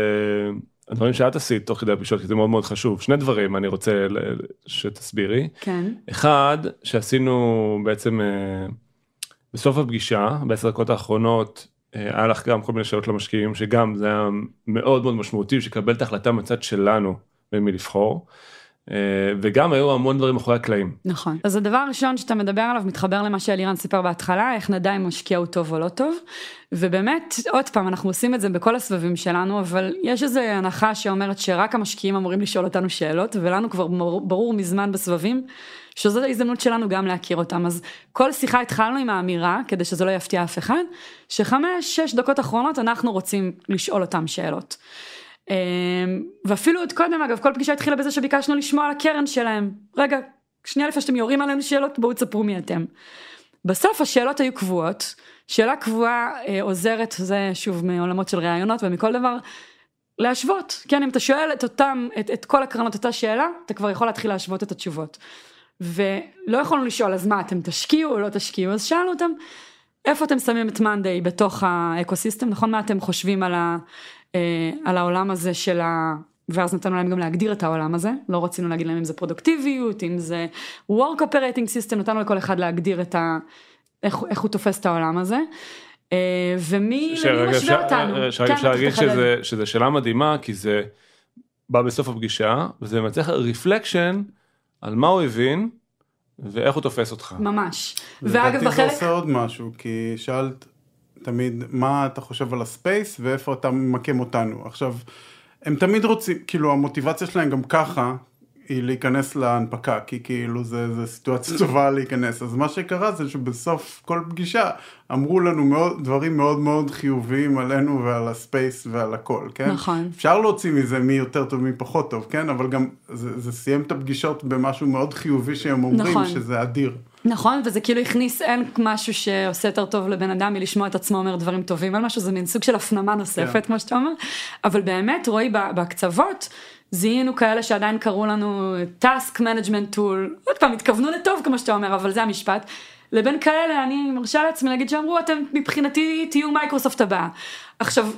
הדברים שאת עשית תוך כדי הפגישות כי זה מאוד מאוד חשוב שני דברים אני רוצה שתסבירי כן. אחד שעשינו בעצם אה, בסוף הפגישה בעשר דקות האחרונות אה, היה לך גם כל מיני שאלות למשקיעים שגם זה היה מאוד מאוד משמעותי שקבל את ההחלטה מצד שלנו במי לבחור אה, וגם היו המון דברים מאחורי הקלעים. נכון. אז הדבר הראשון שאתה מדבר עליו מתחבר למה שאלירן סיפר בהתחלה, איך נדע אם משקיע הוא טוב או לא טוב. ובאמת, עוד פעם, אנחנו עושים את זה בכל הסבבים שלנו, אבל יש איזו הנחה שאומרת שרק המשקיעים אמורים לשאול אותנו שאלות, ולנו כבר ברור מזמן בסבבים, שזאת ההזדמנות שלנו גם להכיר אותם. אז כל שיחה התחלנו עם האמירה, כדי שזה לא יפתיע אף אחד, שחמש, שש דקות אחרונות אנחנו רוצים לשאול אותם שאלות. אמ, ואפילו עוד קודם אגב כל פגישה התחילה בזה שביקשנו לשמוע על הקרן שלהם רגע שנייה לפני שאתם יורים עלינו שאלות בואו תספרו מי אתם. בסוף השאלות היו קבועות שאלה קבועה אה, עוזרת זה שוב מעולמות של ראיונות ומכל דבר להשוות כן אם אתה שואל את אותם את, את כל הקרנות אותה שאלה אתה כבר יכול להתחיל להשוות את התשובות. ולא יכולנו לשאול אז מה אתם תשקיעו או לא תשקיעו אז שאלנו אותם איפה אתם שמים את מאנדיי בתוך האקוסיסטם נכון מה אתם חושבים על, ה, אה, על העולם הזה של ה... ואז נתנו להם גם להגדיר את העולם הזה לא רצינו להגיד להם אם זה פרודוקטיביות אם זה work operating system נתנו לכל אחד להגדיר את ה... איך, איך הוא תופס את העולם הזה. אה, ומי משווה אפשר- אותנו. אה, שרגע כן, אפשר להגיד. שזה, שזה שאלה מדהימה כי זה בא בסוף הפגישה וזה מצריך reflection על מה הוא הבין ואיך הוא תופס אותך. ממש. ואגב לדעתי זה בחלק עושה עוד משהו, כי שאלת תמיד מה אתה חושב על הספייס ואיפה אתה ממקם אותנו. עכשיו, הם תמיד רוצים, כאילו המוטיבציה שלהם גם ככה היא להיכנס להנפקה, כי כאילו זה, זה סיטואציה טובה להיכנס. אז מה שקרה זה שבסוף כל פגישה אמרו לנו מאוד, דברים מאוד מאוד חיוביים עלינו ועל הספייס ועל הכל, כן? נכון. אפשר להוציא מזה מי יותר טוב מי פחות טוב, כן? אבל גם זה, זה סיים את הפגישות במשהו מאוד חיובי שהם אומרים נכון. שזה אדיר. נכון וזה כאילו הכניס אין משהו שעושה יותר טוב לבן אדם מלשמוע את עצמו אומר דברים טובים על משהו זה מין סוג של הפנמה נוספת כן. כמו שאתה אומר אבל באמת רועי ב- בקצוות זיהינו כאלה שעדיין קראו לנו task management tool עוד פעם התכוונו לטוב כמו שאתה אומר אבל זה המשפט. לבין כאלה אני מרשה לעצמי להגיד שאמרו אתם מבחינתי תהיו מייקרוסופט הבאה. עכשיו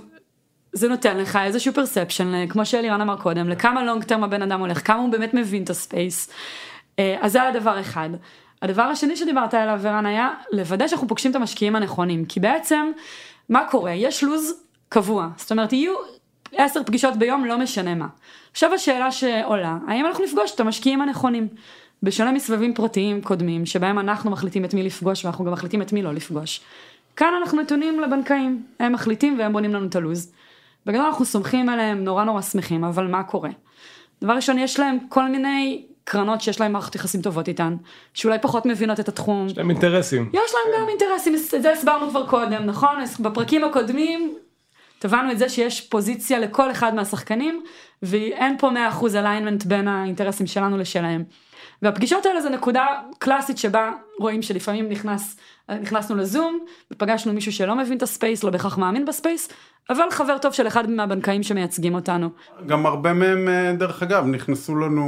זה נותן לך איזשהו perception כמו שאלירן אמר קודם לכמה long term הבן אדם הולך כמה הוא באמת מבין את ה space. אה, אז זה היה דבר אחד. הדבר השני שדיברת עליו ערן היה לוודא שאנחנו פוגשים את המשקיעים הנכונים כי בעצם מה קורה יש לו"ז קבוע זאת אומרת יהיו עשר פגישות ביום לא משנה מה. עכשיו השאלה שעולה האם אנחנו נפגוש את המשקיעים הנכונים. בשונה מסבבים פרטיים קודמים שבהם אנחנו מחליטים את מי לפגוש ואנחנו גם מחליטים את מי לא לפגוש. כאן אנחנו נתונים לבנקאים הם מחליטים והם בונים לנו את הלו"ז. בגדול אנחנו סומכים עליהם נורא נורא שמחים אבל מה קורה. דבר ראשון יש להם כל מיני קרנות שיש להם מערכות יחסים טובות איתן שאולי פחות מבינות את התחום. יש להם אינטרסים. יש להם גם אינטרסים, את זה הסברנו כבר קודם, נכון? בפרקים הקודמים טבענו את זה שיש פוזיציה לכל אחד מהשחקנים ואין פה 100% alignment בין האינטרסים שלנו לשלהם. והפגישות האלה זה נקודה קלאסית שבה רואים שלפעמים נכנס, נכנסנו לזום ופגשנו מישהו שלא מבין את ה space, לא בהכרח מאמין ב space, אבל חבר טוב של אחד מהבנקאים שמייצגים אותנו. גם הרבה מהם, אה, דרך אגב, נכנסו לנו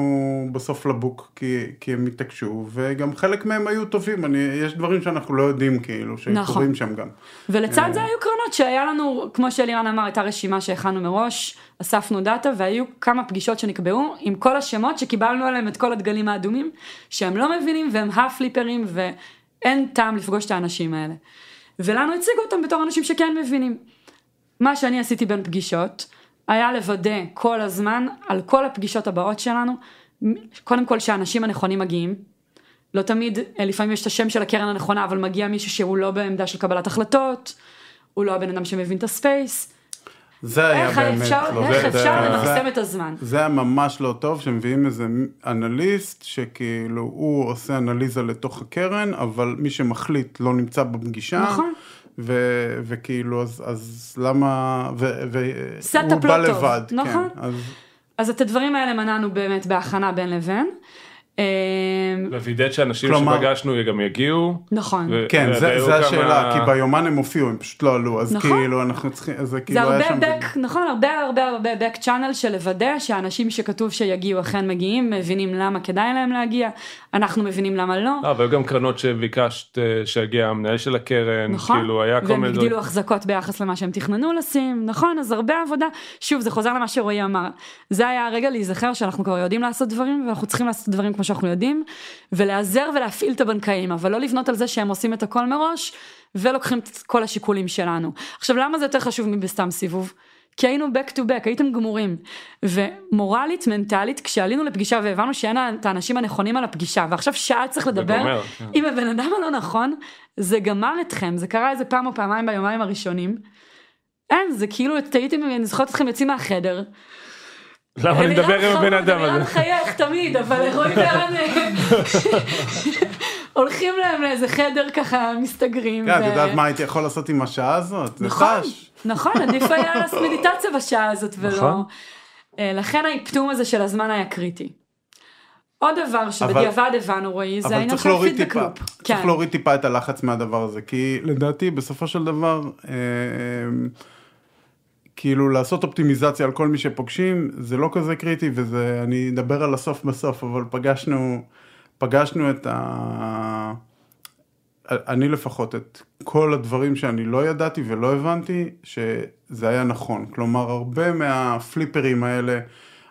בסוף לבוק כי, כי הם התעקשו, וגם חלק מהם היו טובים, אני, יש דברים שאנחנו לא יודעים כאילו, נכון. שקורים שם גם. ולצד זה היו קרנות שהיה לנו, כמו שאלירן אמר, הייתה רשימה שהכנו מראש, אספנו דאטה והיו כמה פגישות שנקבעו עם כל השמות שקיבלנו עליהם את כל הדגלים האדומים, שהם לא מבינים והם הפליפרים ואין טעם לפגוש את האנשים האלה. ולנו הציגו אותם בתור אנשים שכן מבינים. מה שאני עשיתי בין פגישות, היה לוודא כל הזמן על כל הפגישות הבאות שלנו, קודם כל שהאנשים הנכונים מגיעים. לא תמיד, אה, לפעמים יש את השם של הקרן הנכונה, אבל מגיע מישהו שהוא לא בעמדה של קבלת החלטות, הוא לא הבן אדם שמבין את הספייס. זה היה איך באמת אפשר, לא איך זה- אפשר למקסם את הזמן. זה היה ממש לא טוב שמביאים איזה אנליסט שכאילו הוא עושה אנליזה לתוך הקרן אבל מי שמחליט לא נמצא בפגישה. נכון. ו- וכאילו אז, אז למה ו- ו- סטאפ הוא בא לא טוב, לבד, נכון. כן, אז אז את הדברים האלה מנענו באמת בהכנה בין לבין. אה, ווידאת שאנשים כלומר- שפגשנו גם יגיעו. נכון. ו- כן זה, זה כמה- השאלה כי ביומן הם הופיעו הם פשוט לא עלו אז נכון. כאילו אנחנו צריכים אז זה זה כאילו היה הרבה שם back, נכון, הרבה הרבה הרבה back channel של לוודא שהאנשים שכתוב שיגיעו אכן מגיעים, מבינים למה כדאי להם להגיע, אנחנו מבינים למה לא. לא, והיו גם קרנות שביקשת אה, שיגיע המנהל של הקרן, נכון, כאילו היה כל והם מיני הגדילו החזקות ביחס למה שהם תכננו לשים, נכון, אז הרבה עבודה, שוב זה חוזר למה שרועי אמר, זה היה הרגע להיזכר שאנחנו כבר יודעים לעשות דברים ואנחנו צריכים לעשות דברים כמו שאנחנו יודעים, ולהיעזר ולהפעיל את הבנקאים, אבל לא לבנות על זה שהם עושים את הכל מראש, ולוקחים את כל השיקולים שלנו. עכשיו למה זה יותר חשוב מבסתם סיבוב? כי היינו back to back, הייתם גמורים. ומורלית, מנטלית, כשעלינו לפגישה והבנו שאין את האנשים הנכונים על הפגישה, ועכשיו שעה צריך לדבר גומר, כן. עם הבן אדם הלא נכון, זה גמר אתכם, זה קרה איזה פעם או פעמיים ביומיים הראשונים. אין, זה כאילו, הייתם, אני זוכרת אתכם יוצאים מהחדר. למה אני מדבר עם הבן אדם אלירן הזה? מחייך תמיד, אבל רועי וערן הולכים להם לאיזה חדר ככה מסתגרים. כן, את יודעת מה הייתי יכול לעשות עם השעה הזאת? נכון. נכון, עדיף היה לעשות מדיטציה בשעה הזאת ולא. נכון. אה, לכן האיפטום הזה של הזמן היה קריטי. עוד דבר שבדיעבד הבנו רועי, זה אבל העניין של להוריד הפידבק טיפה, לופ. צריך כן. להוריד טיפה את הלחץ מהדבר הזה, כי לדעתי בסופו של דבר, אה, אה, כאילו לעשות אופטימיזציה על כל מי שפוגשים, זה לא כזה קריטי, וזה, אני אדבר על הסוף בסוף, אבל פגשנו, פגשנו את ה... אני לפחות, את כל הדברים שאני לא ידעתי ולא הבנתי, שזה היה נכון. כלומר, הרבה מהפליפרים האלה,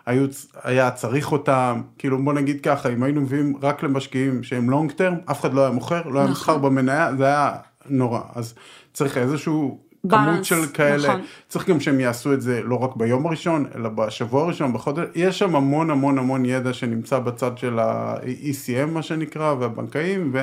היו, היה צריך אותם, כאילו בוא נגיד ככה, אם היינו מביאים רק למשקיעים שהם לונג טרם, אף אחד לא היה מוכר, לא היה נכון. מסחר במניה, זה היה נורא. אז צריך איזשהו כמות של כאלה, נכון. צריך גם שהם יעשו את זה לא רק ביום הראשון, אלא בשבוע הראשון, בחודש, יש שם המון המון המון ידע שנמצא בצד של ה-ECM מה שנקרא, והבנקאים,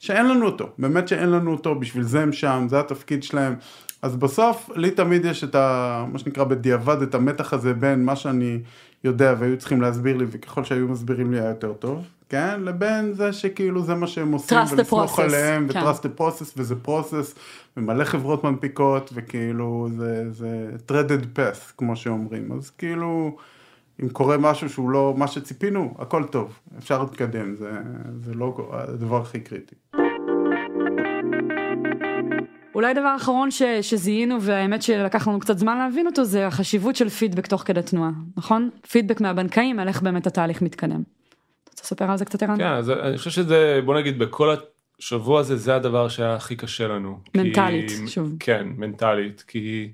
ושאין לנו אותו, באמת שאין לנו אותו, בשביל זה הם שם, זה התפקיד שלהם. אז בסוף, לי תמיד יש את ה... מה שנקרא בדיעבד, את המתח הזה בין מה שאני יודע והיו צריכים להסביר לי, וככל שהיו מסבירים לי היה יותר טוב, כן? לבין זה שכאילו זה מה שהם עושים, ולסמוך עליהם, כן. ו-trust the process, וזה process, ומלא חברות מנפיקות, וכאילו זה, זה threaded path, כמו שאומרים, אז כאילו, אם קורה משהו שהוא לא מה שציפינו, הכל טוב, אפשר להתקדם, זה, זה לא הדבר הכי קריטי. אולי דבר אחרון ש, שזיהינו והאמת שלקח לנו קצת זמן להבין אותו זה החשיבות של פידבק תוך כדי תנועה, נכון? פידבק מהבנקאים על איך באמת התהליך מתקדם. אתה רוצה לספר על זה קצת ערן? כן, אז אני חושב שזה, בוא נגיד, בכל השבוע הזה, זה הדבר שהיה הכי קשה לנו. מנטלית, כי- שוב. כן, מנטלית, כי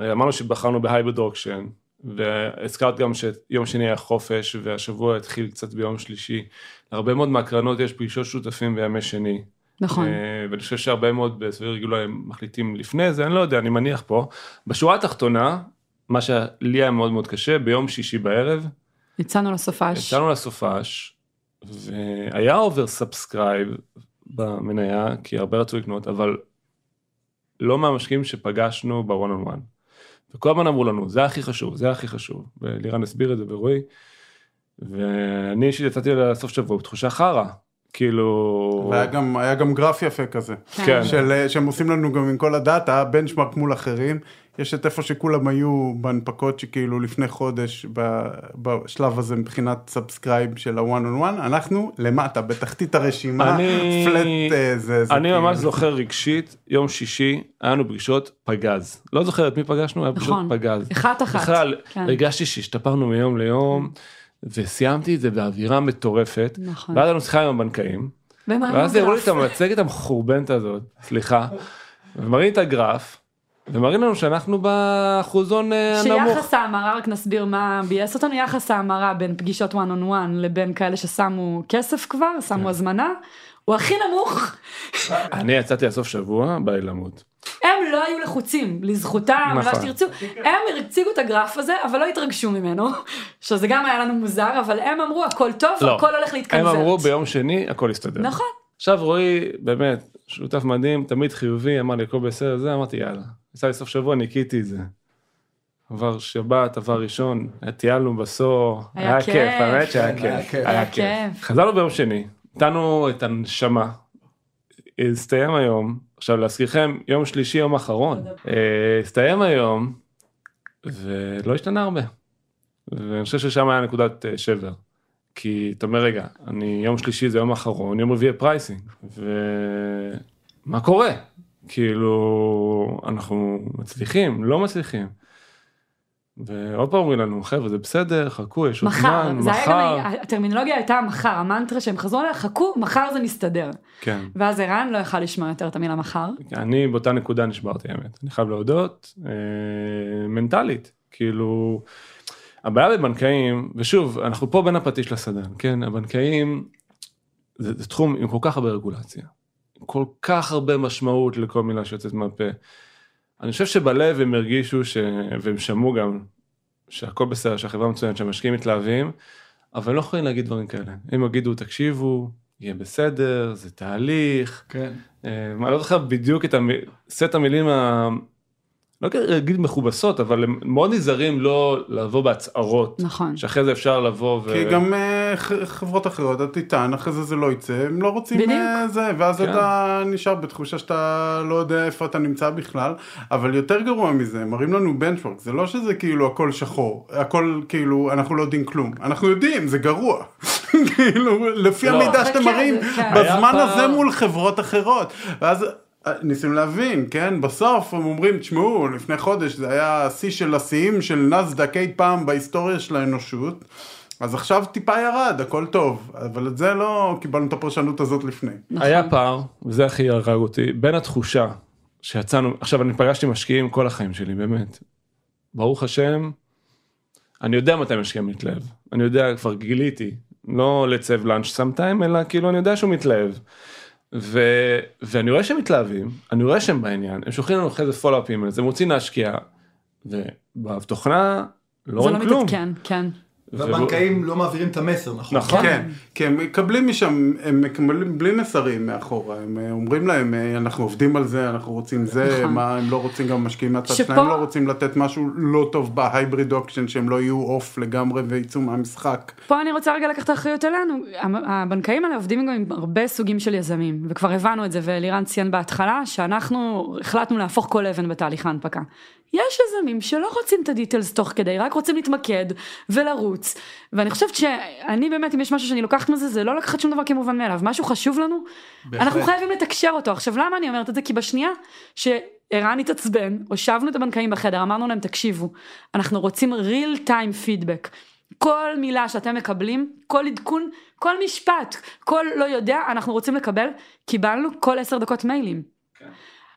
אמרנו שבחרנו ב hybrid auction, והזכרת גם שיום שני היה חופש, והשבוע התחיל קצת ביום שלישי. הרבה מאוד מהקרנות יש פגישות שותפים בימי שני. נכון. אה, ואני חושב שהרבה מאוד בסביר רגולר הם מחליטים לפני זה, אני לא יודע, אני מניח פה. בשורה התחתונה, מה שלי היה מאוד מאוד קשה, ביום שישי בערב, יצאנו לסופש. יצאנו לסופש, והיה over subscribe במניה, כי הרבה רצו לקנות, אבל לא מהמשקיעים שפגשנו בוואן און וואן. וכל הזמן אמרו לנו, זה הכי חשוב, זה הכי חשוב. ולירן הסביר את זה ורועי. ואני אישית יצאתי לסוף שבוע בתחושה חרא. כאילו... והיה גם, היה גם גרף יפה כזה. כן. של, שהם עושים לנו גם עם כל הדאטה, benchmark מול אחרים, יש את איפה שכולם היו בהנפקות שכאילו לפני חודש ב- בשלב הזה מבחינת subscribe של הוואן און וואן, אנחנו למטה, בתחתית הרשימה, אני- פלט אה, זה, זה אני כאילו- ממש זוכר רגשית, יום שישי, היה לנו פגישות פגז. לא זוכר את מי פגשנו, היה פגישות נכון. פגז. אחת אחת. בכלל, כן. הרגשתי שהשתפרנו מיום ליום, וסיימתי את זה באווירה מטורפת. נכון. ואז היה לנו שיחה עם הבנקאים, ואז הראו לי? את המצגת המחורבנת הזאת, סליחה, ומראים את הגרף, ומראים לנו שאנחנו באחוזון אה, הנמוך. שיחס ההמרה, רק נסביר מה ביאס אותנו, יחס ההמרה בין פגישות one on one לבין כאלה ששמו כסף כבר, כן. שמו הזמנה, הוא הכי נמוך. אני יצאתי לסוף שבוע, בא לי למות. הם לא היו לחוצים, לזכותם, מה נכון. שתרצו, הם הציגו את הגרף הזה, אבל לא התרגשו ממנו, שזה גם היה לנו מוזר, אבל הם אמרו הכל טוב, לא. הכל הולך הם להתקנברט. אמרו ביום שני הכל יסתדר. נכון, עכשיו רועי באמת שותף מדהים תמיד חיובי אמר לי הכל בסדר זה אמרתי יאללה. יצא לי סוף שבוע ניקיתי את זה. עבר שבת, עבר ראשון, טיילנו בסור, היה היה כיף. כיף, האמת שהיה היה כיף, כיף. היה היה כיף. כיף. חזרנו ביום שני, נתנו את הנשמה, הסתיים היום, עכשיו להזכירכם, יום שלישי, יום אחרון, אה, הסתיים היום, ולא השתנה הרבה, ואני חושב ששם היה נקודת אה, שבר. כי אתה אומר רגע, אני יום שלישי זה יום אחרון, יום רביעי pricing, ומה קורה? כאילו, אנחנו מצליחים, לא מצליחים. ועוד פעם אומרים לנו, חבר'ה זה בסדר, חכו, יש עוד מחר, זמן, זה היה מחר. גם, הטרמינולוגיה הייתה מחר, המנטרה שהם חזרו עליה, חכו, מחר זה מסתדר. כן. ואז ערן לא יכל לשמוע יותר את המילה מחר. אני באותה נקודה נשברתי האמת, אני חייב להודות, אה, מנטלית, כאילו, הבעיה בבנקאים, ושוב, אנחנו פה בין הפטיש לסדן, כן, הבנקאים, זה, זה תחום עם כל כך הרבה רגולציה, כל כך הרבה משמעות לכל מילה שיוצאת מהפה. אני חושב שבלב הם הרגישו, ש... והם שמעו גם, שהכל בסדר, שהחברה מצוינת, שהמשקיעים מתלהבים, אבל הם לא יכולים להגיד דברים כאלה. הם יגידו, תקשיבו, יהיה בסדר, זה תהליך, כן. אה, אני לא זוכר בדיוק את המ- סט המילים, ה... לא אגיד מכובסות, אבל הם מאוד נזהרים לא לבוא בהצהרות, נכון. שאחרי זה אפשר לבוא ו... כי גם אה, חברות אחרות, אתה תטען, אחרי זה זה לא יצא, הם לא רוצים בדיוק. אה, זה, ואז כן. אתה נשאר בתחושה שאתה לא יודע איפה אתה נמצא בכלל, אבל יותר גרוע מזה, מראים לנו בנצ'וורק, זה לא שזה כאילו הכל שחור, הכל כאילו, אנחנו לא יודעים כלום, אנחנו יודעים, זה גרוע, כאילו, לפי לא. המידע שאתם כן, מראים, זה- כן. בזמן הזה מול חברות אחרות, ואז... אה, ניסינו להבין, כן? בסוף הם אומרים, תשמעו, לפני חודש זה היה השיא של השיאים של נסדק אי פעם בהיסטוריה של האנושות, אז עכשיו טיפה ירד, הכל טוב, אבל את זה לא קיבלנו את הפרשנות הזאת לפני. נכון. היה פער, וזה הכי הרג אותי, בין התחושה שיצאנו, עכשיו אני פגשתי משקיעים כל החיים שלי, באמת. ברוך השם, אני יודע מתי משקיע מתלהב, אני יודע, כבר גיליתי, לא let's have lunch sometime, אלא כאילו אני יודע שהוא מתלהב. ו... ואני רואה שהם מתלהבים, אני רואה שהם בעניין, הם שולחים לנו אחרי זה follow up ים על זה, הם רוצים להשקיע, ובתוכנה לא זה לא רואים כלום. מתעדכן, כן. והבנקאים לא מעבירים את המסר, נכון? נכון. כן, כי הם מקבלים משם, הם מקבלים בלי מסרים מאחורה, הם אה, אומרים להם, אה, אנחנו עובדים על זה, אנחנו רוצים זה, נכון. מה, הם לא רוצים גם משקיעים מהצד שפה- שלהם, לא רוצים לתת משהו לא טוב ב hybrid auction, שהם לא יהיו off לגמרי ויצאו מהמשחק. פה אני רוצה רגע לקחת אחריות אלינו, הבנקאים האלה עובדים גם עם הרבה סוגים של יזמים, וכבר הבנו את זה, ולירן ציין בהתחלה, שאנחנו החלטנו להפוך כל אבן בתהליך ההנפקה. יש יזמים שלא רוצים את הדיטלס תוך כדי, רק רוצים להתמקד ולרוץ, ואני חושבת שאני באמת, אם יש משהו שאני לוקחת מזה, זה לא לקחת שום דבר כמובן מאליו, משהו חשוב לנו, בהחלט. אנחנו חייבים לתקשר אותו. עכשיו למה אני אומרת את זה? כי בשנייה שערן התעצבן, הושבנו את הבנקאים בחדר, אמרנו להם תקשיבו, אנחנו רוצים real time feedback. כל מילה שאתם מקבלים, כל עדכון, כל משפט, כל לא יודע, אנחנו רוצים לקבל, קיבלנו כל עשר דקות מיילים.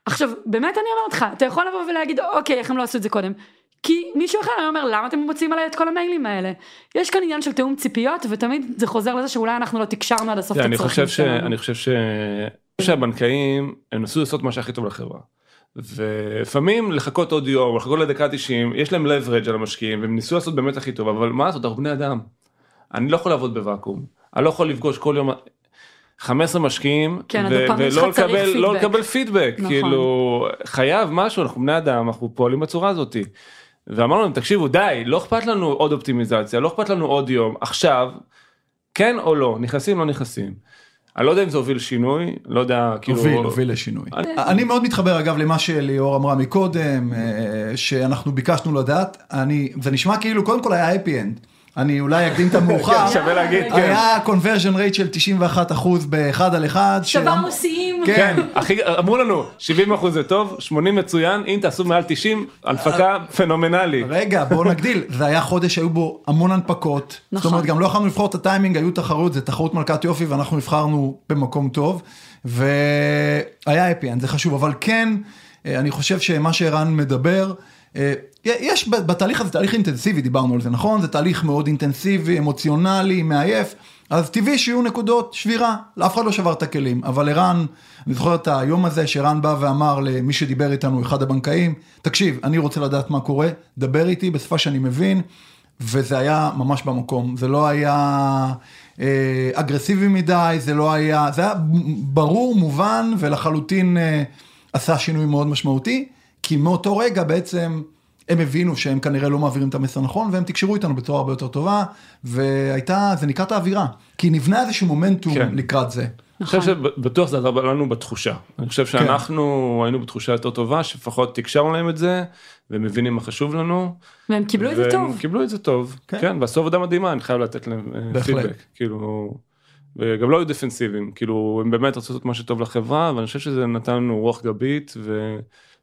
עכשיו, באמת אני אומרת לך, אתה יכול לבוא ולהגיד, אוקיי, איך הם לא עשו את זה קודם? כי מישהו אחר היה אומר, למה אתם מוציאים עליי את כל המיילים האלה? יש כאן עניין של תיאום ציפיות, ותמיד זה חוזר לזה שאולי אנחנו לא תקשרנו עד הסוף את אני הצרכים. שלנו. אני חושב ש... שהבנקאים הם נסו לעשות מה שהכי טוב לחברה. ולפעמים לחכות עוד יום, לחכות לדקה 90, יש להם leverage על המשקיעים והם ניסו לעשות באמת הכי טוב, אבל מה לעשות, אנחנו בני אדם. אני לא יכול לעבוד בוואקום, אני לא יכול לפגוש כל יום 15 משקיעים, כן, ו- ולא לקבל, לא. לקבל פידבק, נכון. כאילו חייב משהו, אנחנו בני אדם, אנחנו פועלים בצורה הזאתי. ואמרנו להם, תקשיבו, די, לא אכפת לנו עוד אופטימיזציה, לא אכפת לנו עוד יום, עכשיו, כן או לא, נכנסים, לא נכנסים. אני לא יודע אם זה הוביל שינוי, לא יודע, כאילו... הוביל, הוביל לשינוי. אני- אני מאוד מתחבר אגב למה שליאור אמרה מקודם, אה, שאנחנו ביקשנו לדעת, אני, זה נשמע כאילו קודם כל היה happy end. אני אולי אקדים את המאוחר, שווה להגיד, כן. היה conversion rate של 91 אחוז באחד על אחד, שברנו שיאים. כן. כן, הכי, אמרו לנו, 70 אחוז זה טוב, 80 מצוין, אם תעשו מעל 90, הנפקה פנומנלית. רגע, בואו נגדיל, זה היה חודש שהיו בו המון הנפקות, נכון. זאת אומרת גם לא יכולנו לבחור את הטיימינג, היו תחרות, זה תחרות מלכת יופי ואנחנו נבחרנו במקום טוב, והיה אפי, זה חשוב, אבל כן, אה, אני חושב שמה שערן מדבר, אה, יש בתהליך הזה תהליך אינטנסיבי, דיברנו על זה, נכון? זה תהליך מאוד אינטנסיבי, אמוציונלי, מעייף, אז טבעי שיהיו נקודות שבירה, אף אחד לא שבר את הכלים, אבל ערן, אני זוכר את היום הזה שערן בא ואמר למי שדיבר איתנו, אחד הבנקאים, תקשיב, אני רוצה לדעת מה קורה, דבר איתי בשפה שאני מבין, וזה היה ממש במקום, זה לא היה אה, אגרסיבי מדי, זה לא היה, זה היה ברור, מובן, ולחלוטין אה, עשה שינוי מאוד משמעותי, כי מאותו רגע בעצם הם הבינו שהם כנראה לא מעבירים את המסר נכון, והם תקשרו איתנו בצורה הרבה יותר טובה, והייתה, זה נקרא את האווירה. כי נבנה איזשהו מומנטום כן. לקראת זה. אני חושב נכון. שבטוח זה עזר לנו בתחושה. אני חושב שאנחנו היינו בתחושה יותר טובה, שלפחות תקשרנו להם את זה, והם מבינים מה חשוב לנו. והם קיבלו את זה והם טוב. קיבלו את זה טוב, כן. כן, ועשו עבודה מדהימה, אני חייב לתת להם אה, בהחלט. פידבק, כאילו, וגם לא היו דפנסיביים, כאילו, הם באמת רצו לעשות מה שטוב לחברה, ואני חושב שזה נתן לנו רוח גבית,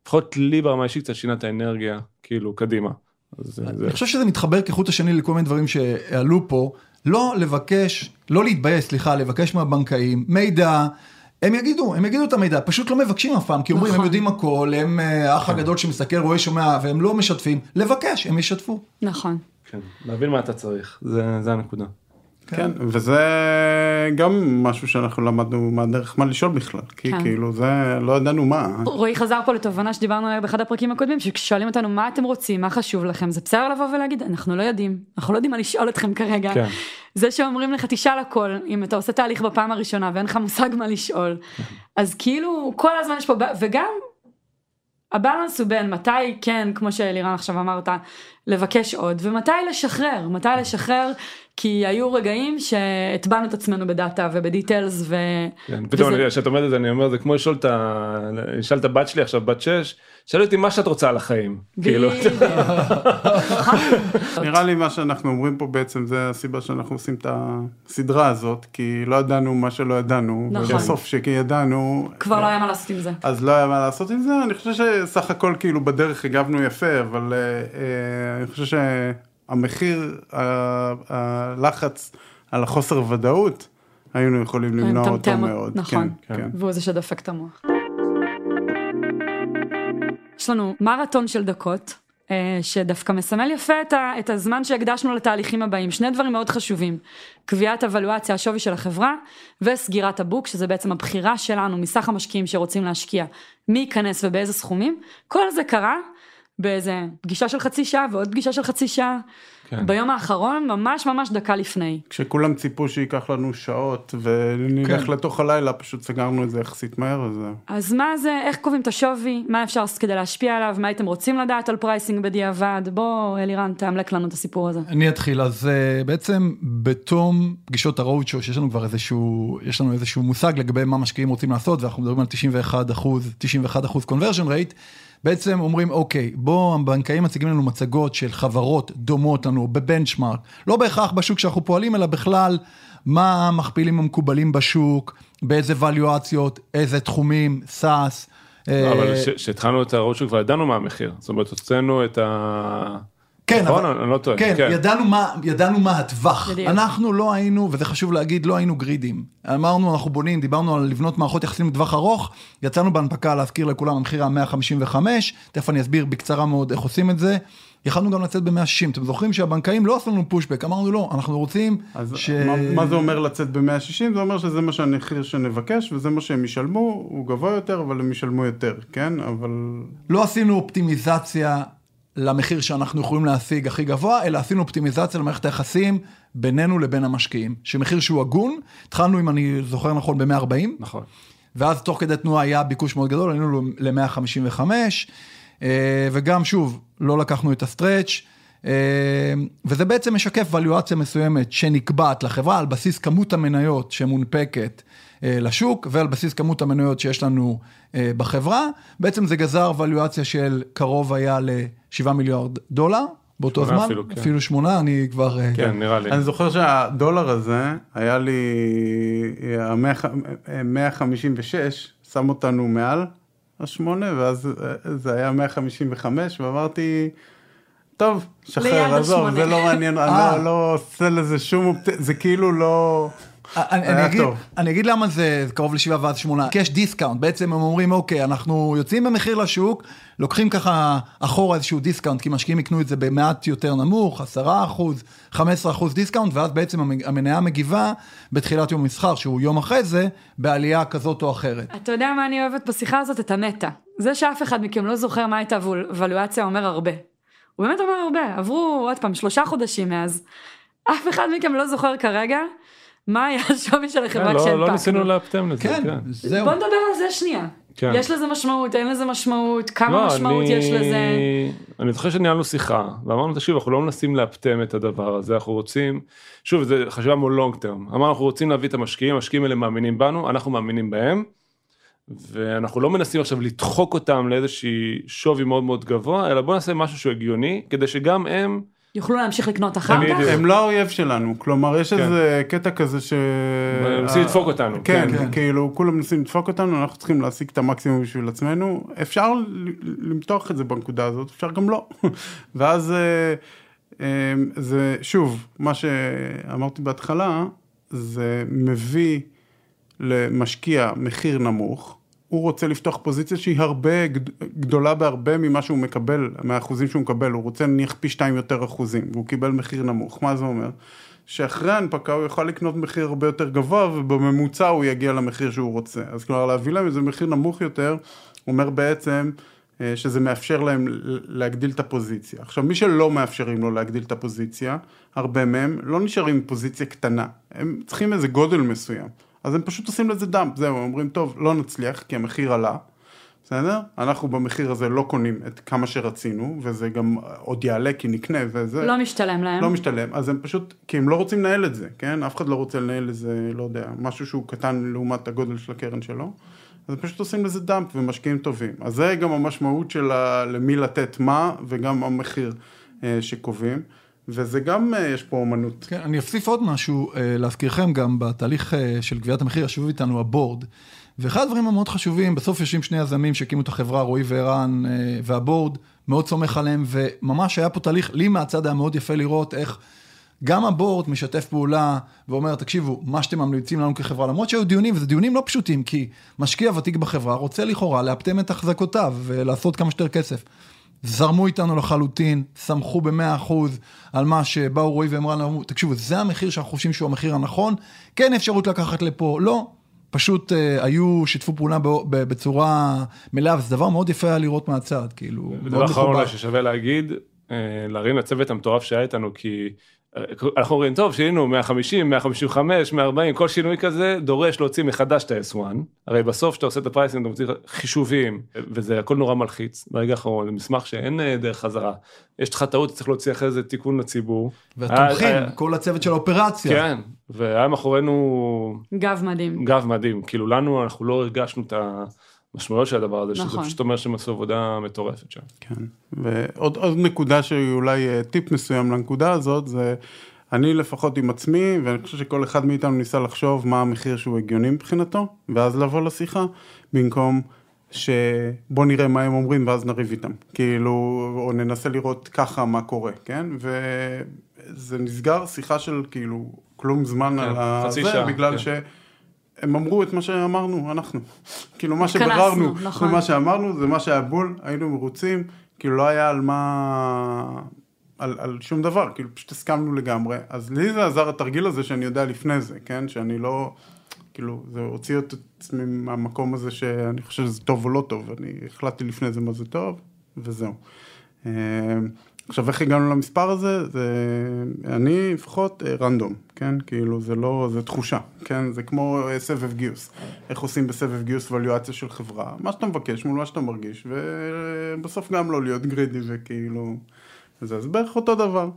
ולפחות לי ברמה האישית קצת שינה את האנרגיה, כאילו, קדימה. אז זה- זה- אני חושב שזה מתחבר כחוט השני לכל מיני דברים שעלו פה. לא לבקש, לא להתבייש, סליחה, לבקש מהבנקאים מידע. הם יגידו, הם יגידו את המידע, פשוט לא מבקשים אף פעם, כי אומרים, הם נכון. יודעים הכל, הם אה, האח הגדול שמסתכל, רואה, שומע, והם לא משתפים. לבקש, הם ישתפו. נכון. כן, להבין מה אתה צריך, זה זה הנקודה. כן, וזה גם משהו שאנחנו למדנו מהדרך מה לשאול בכלל, כי כן. כאילו זה, לא ידענו מה. רועי חזר פה לתובנה שדיברנו עליה באחד הפרקים הקודמים, שכששואלים אותנו מה אתם רוצים, מה חשוב לכם, זה בסדר לבוא ולהגיד, אנחנו לא יודעים, אנחנו לא יודעים מה לשאול אתכם כרגע. כן. זה שאומרים לך תשאל הכל, אם אתה עושה תהליך בפעם הראשונה ואין לך מושג מה לשאול, אז כאילו כל הזמן יש פה, וגם הבאלנס הוא בין מתי כן, כמו שאלירן עכשיו אמרת, לבקש עוד, ומתי לשחרר, מתי לשחרר, כי היו רגעים שהטבענו את עצמנו בדאטה ובדיטיילס ו... כן, פתאום כשאת אומרת את זה אני אומר זה כמו לשאול את ה... לשאול את הבת שלי עכשיו בת 6, שאל אותי מה שאת רוצה על החיים. כאילו, בדיוק. נראה לי מה שאנחנו אומרים פה בעצם זה הסיבה שאנחנו עושים את הסדרה הזאת, כי לא ידענו מה שלא ידענו, נכון. ובסוף שידענו, כבר לא היה מה לעשות עם זה. אז לא היה מה לעשות עם זה, אני חושב שסך הכל כאילו בדרך הגבנו יפה, אבל אה, אה, אני חושב שהמחיר, הלחץ על החוסר ודאות, היינו יכולים למנוע אותו מאוד. נכון. כן, כן. והוא זה שדפק את המוח. יש לנו מרתון של דקות, אה, שדווקא מסמל יפה את, ה, את הזמן שהקדשנו לתהליכים הבאים. שני דברים מאוד חשובים, קביעת הוולואציה, השווי של החברה, וסגירת ה book, שזה בעצם הבחירה שלנו מסך המשקיעים שרוצים להשקיע, מי ייכנס ובאיזה סכומים. כל זה קרה באיזה פגישה של חצי שעה ועוד פגישה של חצי שעה, כן. ביום האחרון, ממש ממש דקה לפני. כשכולם ציפו שייקח לנו שעות ונלך כן. לתוך הלילה, פשוט סגרנו את זה יחסית מהר, אז. אז מה זה, איך קובעים את השווי, מה אפשר לעשות כדי להשפיע עליו, מה הייתם רוצים לדעת על pricing בדיעבד, בוא אלירן תאמלק לנו את הסיפור הזה. אני אתחיל, אז אה, בעצם בתום פגישות ה roadshow, שיש לנו כבר איזשהו, יש לנו איזשהו מושג לגבי מה משקיעים רוצים לעשות, ואנחנו מדברים על 91 אחוז, 91 אחוז conversion rate, בעצם אומרים, אוקיי, בוא, הבנקאים מציגים לנו מצגות של חברות דומות לנו ב benchmark, לא בהכרח בשוק שאנחנו פועלים, אלא בכלל, מה המכפילים המקובלים בשוק, באיזה וולואציות, איזה תחומים, SaaS. אה, אבל כשהתחלנו את ה road כבר ידענו מה המחיר, זאת אומרת הוצאנו את ה... כן, נכון, אבל- אני לא טועה. כן, ידענו מה, ידענו מה הטווח. בדיוק. אנחנו לא היינו, וזה חשוב להגיד, לא היינו גרידים. אמרנו, אנחנו בונים, דיברנו על לבנות מערכות יחסים לטווח ארוך, יצאנו בהנפקה להזכיר לכולם, המחיר היה 155, תכף אני אסביר בקצרה מאוד איך עושים את זה. יכלנו גם לצאת ב-160, אתם זוכרים שהבנקאים לא עשו לנו פושבק, אמרנו לא, אנחנו רוצים אז ש... מה, מה זה אומר לצאת ב-160? זה אומר שזה מה שהמחיר שנבקש וזה מה שהם ישלמו, הוא גבוה יותר, אבל הם ישלמו יותר, כן? אבל... לא עשינו אופטימיזציה למחיר שאנחנו יכולים להשיג הכי גבוה, אלא עשינו אופטימיזציה למערכת היחסים בינינו לבין המשקיעים. שמחיר שהוא הגון, התחלנו, אם אני זוכר נכון, ב-140, נכון. ואז תוך כדי תנועה היה ביקוש מאוד גדול, עלינו ל-155, וגם שוב, לא לקחנו את הסטרץ', אה, וזה בעצם משקף ואליואציה מסוימת שנקבעת לחברה על בסיס כמות המניות שמונפקת אה, לשוק, ועל בסיס כמות המניות שיש לנו אה, בחברה. בעצם זה גזר ואליואציה של קרוב היה ל-7 מיליארד דולר. באותו זמן, אפילו, כן. אפילו שמונה, אני כבר... אה, כן, נראה לי. אני זוכר שהדולר הזה היה לי ה-156, שם אותנו מעל השמונה, ואז אה, זה היה 155, ואמרתי, טוב, שחרר, עזוב, השמונה." זה לא מעניין, אני אה. לא- לא עושה לזה שום, זה כאילו לא... אני, היה אני, אגיד, טוב. אני אגיד למה זה קרוב לשבעה ואז שמונה, כי יש discount, בעצם הם אומרים אוקיי, אנחנו יוצאים במחיר לשוק, לוקחים ככה אחורה איזשהו discount, כי משקיעים יקנו את זה במעט יותר נמוך, 10 אחוז, 15 אחוז discount, ואז בעצם המ- המניה מגיבה בתחילת יום המסחר, שהוא יום אחרי זה, בעלייה כזאת או אחרת. אתה יודע מה אני אוהבת בשיחה הזאת? את המטה. זה שאף אחד מכם לא זוכר מה הייתה הוולואציה אומר הרבה. הוא באמת אומר הרבה, עברו עוד פעם שלושה חודשים מאז. אף אחד מכם לא זוכר כרגע מה היה השווי של כן, החברה לא- כשהנפקנו. לא ניסינו לאפטם לזה, כן, כן. זהו. בוא נדבר על זה שנייה. כן. יש לזה משמעות, אין לזה משמעות, כמה לא, משמעות אני- יש לזה. אני זוכר שניהלנו שיחה ואמרנו תקשיב אנחנו לא מנסים לאפטם את הדבר הזה אנחנו רוצים שוב זה חשיבה מול לונג טרם אמרנו אנחנו רוצים להביא את המשקיעים המשקיעים האלה מאמינים בנו אנחנו מאמינים בהם. ואנחנו לא מנסים עכשיו לדחוק אותם לאיזושהי שווי מאוד מאוד גבוה אלא בוא נעשה משהו שהוא הגיוני כדי שגם הם יוכלו להמשיך לקנות אחר. כך? הם לא האויב שלנו, כלומר יש כן. איזה קטע כזה ש... מנסים לדפוק אותנו. כן, כן, כן. כאילו כולם מנסים לדפוק אותנו, אנחנו צריכים להשיג את המקסימום בשביל עצמנו, אפשר ל- למתוח את זה בנקודה הזאת, אפשר גם לא. ואז אה, אה, זה, שוב, מה שאמרתי בהתחלה, זה מביא למשקיע מחיר נמוך, הוא רוצה לפתוח פוזיציה שהיא הרבה גד- גדולה בהרבה ממה שהוא מקבל, מהאחוזים שהוא מקבל, הוא רוצה נניח פי שתיים יותר אחוזים, והוא קיבל מחיר נמוך, מה זה אומר? שאחרי ההנפקה הוא יוכל לקנות מחיר הרבה יותר גבוה, ובממוצע הוא יגיע למחיר שהוא רוצה. אז כלומר להביא להם איזה מחיר נמוך יותר, אומר בעצם אה, שזה מאפשר להם להגדיל את הפוזיציה. עכשיו מי שלא מאפשרים לו להגדיל את הפוזיציה, הרבה מהם לא נשארים עם פוזיציה קטנה, הם צריכים איזה גודל מסוים. אז הם פשוט עושים לזה דאמפ, זהו, הם אומרים, טוב, לא נצליח, כי המחיר עלה, בסדר? אנחנו במחיר הזה לא קונים את כמה שרצינו, וזה גם עוד יעלה כי נקנה וזה. לא משתלם להם. לא משתלם, אז הם פשוט, כי הם לא רוצים לנהל את זה, כן? אף אחד לא רוצה לנהל איזה, לא יודע, משהו שהוא קטן לעומת הגודל של הקרן שלו. אז הם פשוט עושים לזה דאמפ ומשקיעים טובים. אז זה גם המשמעות של ה- למי לתת מה, וגם המחיר אה, שקובעים. וזה גם, אה, יש פה אומנות. כן, אני אוסיף עוד משהו, אה, להזכירכם גם בתהליך אה, של גביית המחיר, ישבו איתנו הבורד. ואחד הדברים המאוד חשובים, בסוף יושבים שני יזמים שהקימו את החברה, רועי וערן והבורד, מאוד סומך עליהם, וממש היה פה תהליך, לי מהצד היה מאוד יפה לראות איך גם הבורד משתף פעולה ואומר, תקשיבו, מה שאתם ממליצים לנו כחברה, למרות שהיו דיונים, וזה דיונים לא פשוטים, כי משקיע ותיק בחברה רוצה לכאורה לאפטם את החזקותיו ולעשות כמה שיותר כסף. זרמו איתנו לחלוטין, סמכו במאה אחוז על מה שבאו רועי ואמרנו, אמרו, תקשיבו, זה המחיר שאנחנו חושבים שהוא המחיר הנכון, כן אפשרות לקחת לפה, לא. פשוט אה, היו, שיתפו פעולה ב- ב- בצורה מלאה, וזה דבר מאוד יפה היה לראות מהצד, כאילו, ודבר מאוד אחרון מכובד. אולי ששווה להגיד, אה, להרים לצוות המטורף שהיה איתנו, כי אנחנו אומרים, טוב, שינינו 150, 155, 140, כל שינוי כזה דורש להוציא מחדש את ה-S1, הרי בסוף כשאתה עושה את ה pricing אתה מוציא חישובים, וזה הכל נורא מלחיץ, ברגע האחרון, זה מסמך שאין אה, דרך חזרה, יש לך טעות, צריך להוציא אחרי זה תיקון לציבור. והתומכים, היה- כל הצוות של האופרציה. כן, והיה מאחורינו גב מדהים. גב מדהים, כאילו לנו אנחנו לא הרגשנו את המשמעויות של הדבר הזה, שזה נכון. פשוט אומר שהם עשו עבודה מטורפת שם. כן, ועוד עוד נקודה שהיא אולי אה, טיפ מסוים לנקודה הזאת, זה אני לפחות עם עצמי, ואני חושב שכל אחד מאיתנו ניסה לחשוב מה המחיר שהוא הגיוני מבחינתו, ואז לבוא לשיחה, במקום שבוא נראה מה הם אומרים ואז נריב איתם, כאילו, או ננסה לראות ככה מה קורה, כן? וזה נסגר שיחה של כאילו כלום זמן כן, על חצי זה, שעה, בגלל כן. ש... הם אמרו את מה שאמרנו, אנחנו. כאילו מה שביררנו, נכון. ומה שאמרנו, זה מה שהיה בול, היינו מרוצים, כאילו לא היה על מה... על, על שום דבר, כאילו פשוט הסכמנו לגמרי. אז לי זה עזר התרגיל הזה שאני יודע לפני זה, כן? שאני לא... כאילו, זה הוציא את עצמי מהמקום הזה שאני חושב שזה טוב או לא טוב, אני החלטתי לפני זה מה זה טוב, וזהו. אה, עכשיו, איך הגענו למספר הזה? זה, אני לפחות אה, רנדום, כן? כאילו, זה לא, זה תחושה, כן? זה כמו אה, סבב גיוס. איך עושים בסבב גיוס ווליואציה של חברה? מה שאתה מבקש מול מה שאתה מרגיש, ובסוף גם לא להיות גרידי וכאילו... וזה, אז בערך אותו דבר.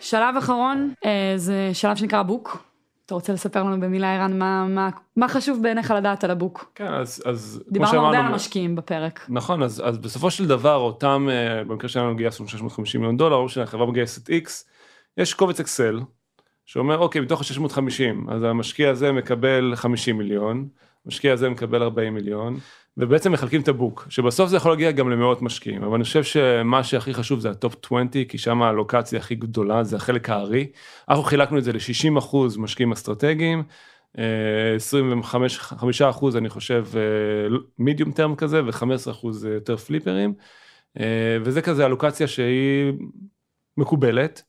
שלב אחרון אה, זה שלב שנקרא הבוק. אתה רוצה לספר לנו במילה ערן מה, מה, מה חשוב בעיניך לדעת על ה book? כן, אז, אז כמו דיברנו הרבה על שאמרנו, המשקיעים בפרק. נכון, אז, אז בסופו של דבר אותם, אה, במקרה שלנו גייסנו 650 מיליון דולר, או שהחברה מגייסת X, יש קובץ אקסל, שאומר אוקיי, מתוך ה-650, אז המשקיע הזה מקבל 50 מיליון, המשקיע הזה מקבל 40 מיליון, ובעצם מחלקים את ה book, שבסוף זה יכול להגיע גם למאות משקיעים, אבל אני חושב שמה שהכי חשוב זה ה top 20, כי שם האלוקציה הכי גדולה, זה החלק הארי. אנחנו חילקנו את זה ל-60 אחוז משקיעים אסטרטגיים, אה, 25 5 אחוז אני חושב מידיום טרם כזה ו-15 אחוז יותר פליפרים, אה, וזה כזה אלוקציה שהיא מקובלת.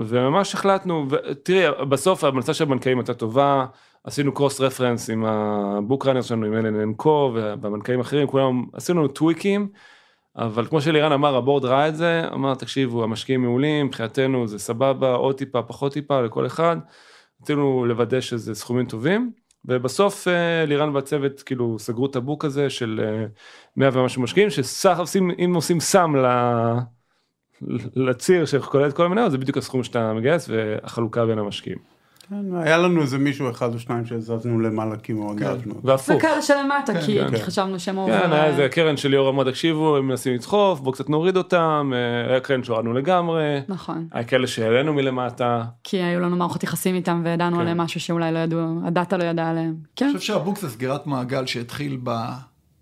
אה, וממש החלטנו, תראי בסוף ההמלצה של הבנקאים הייתה טובה, עשינו קרוס רפרנס עם הבוק ראנר שלנו עם אלן אנקו והבנקאים אחרים, כולם עשינו טוויקים, אבל כמו שלירן אמר הבורד ראה את זה, אמר תקשיבו המשקיעים מעולים, מבחינתנו זה סבבה, עוד טיפה פחות טיפה לכל אחד, רצינו לוודא שזה סכומים טובים, ובסוף אה, לירן והצוות כאילו סגרו את הבוק הזה של אה, 100 ומשהו משקיעים שסך עושים סם ל... לציר שכולל את כל המניות זה בדיוק הסכום שאתה מגייס והחלוקה בין המשקיעים. כן, היה לנו איזה מישהו אחד או שניים שהזזנו למעלה כי מאוד כן. אהבנו. והפוך. וכאלה שלמטה, כי כן. חשבנו שהם עוברים. כן, היה איזה קרן של ליאור עמוד תקשיבו הם מנסים לדחוף בואו קצת נוריד אותם אה, היה קרן שהורדנו לגמרי נכון, היה כאלה שהעלינו מלמטה כי היו לנו מערכות יחסים איתם וידענו כן. עליהם משהו שאולי לא ידעו, הדאטה לא ידע עליהם. כן, אני חושב שהבוק זה סגירת מעגל שהתחיל ב...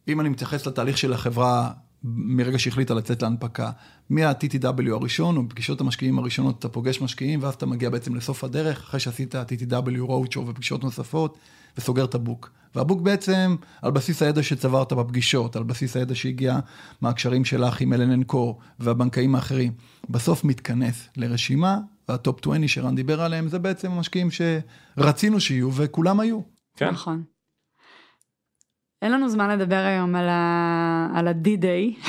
אם אני מתייחס לתהליך של החברה מרגע שהחליטה לצאת להנפקה, מה-TTW הראשון, או בפגישות המשקיעים הראשונות אתה פוגש משקיעים, ואז אתה מגיע בעצם לסוף הדרך, אחרי שעשית TTW, roadshow ופגישות נוספות, וסוגר את הבוק. והבוק בעצם, על בסיס הידע שצברת בפגישות, על בסיס הידע שהגיע מהקשרים שלך עם אלן קור והבנקאים האחרים, בסוף מתכנס לרשימה, והטופ 20 שרן דיבר עליהם, זה בעצם המשקיעים שרצינו שיהיו, וכולם היו. כן נכון. אין לנו זמן לדבר היום על ה- על ה-D-Day,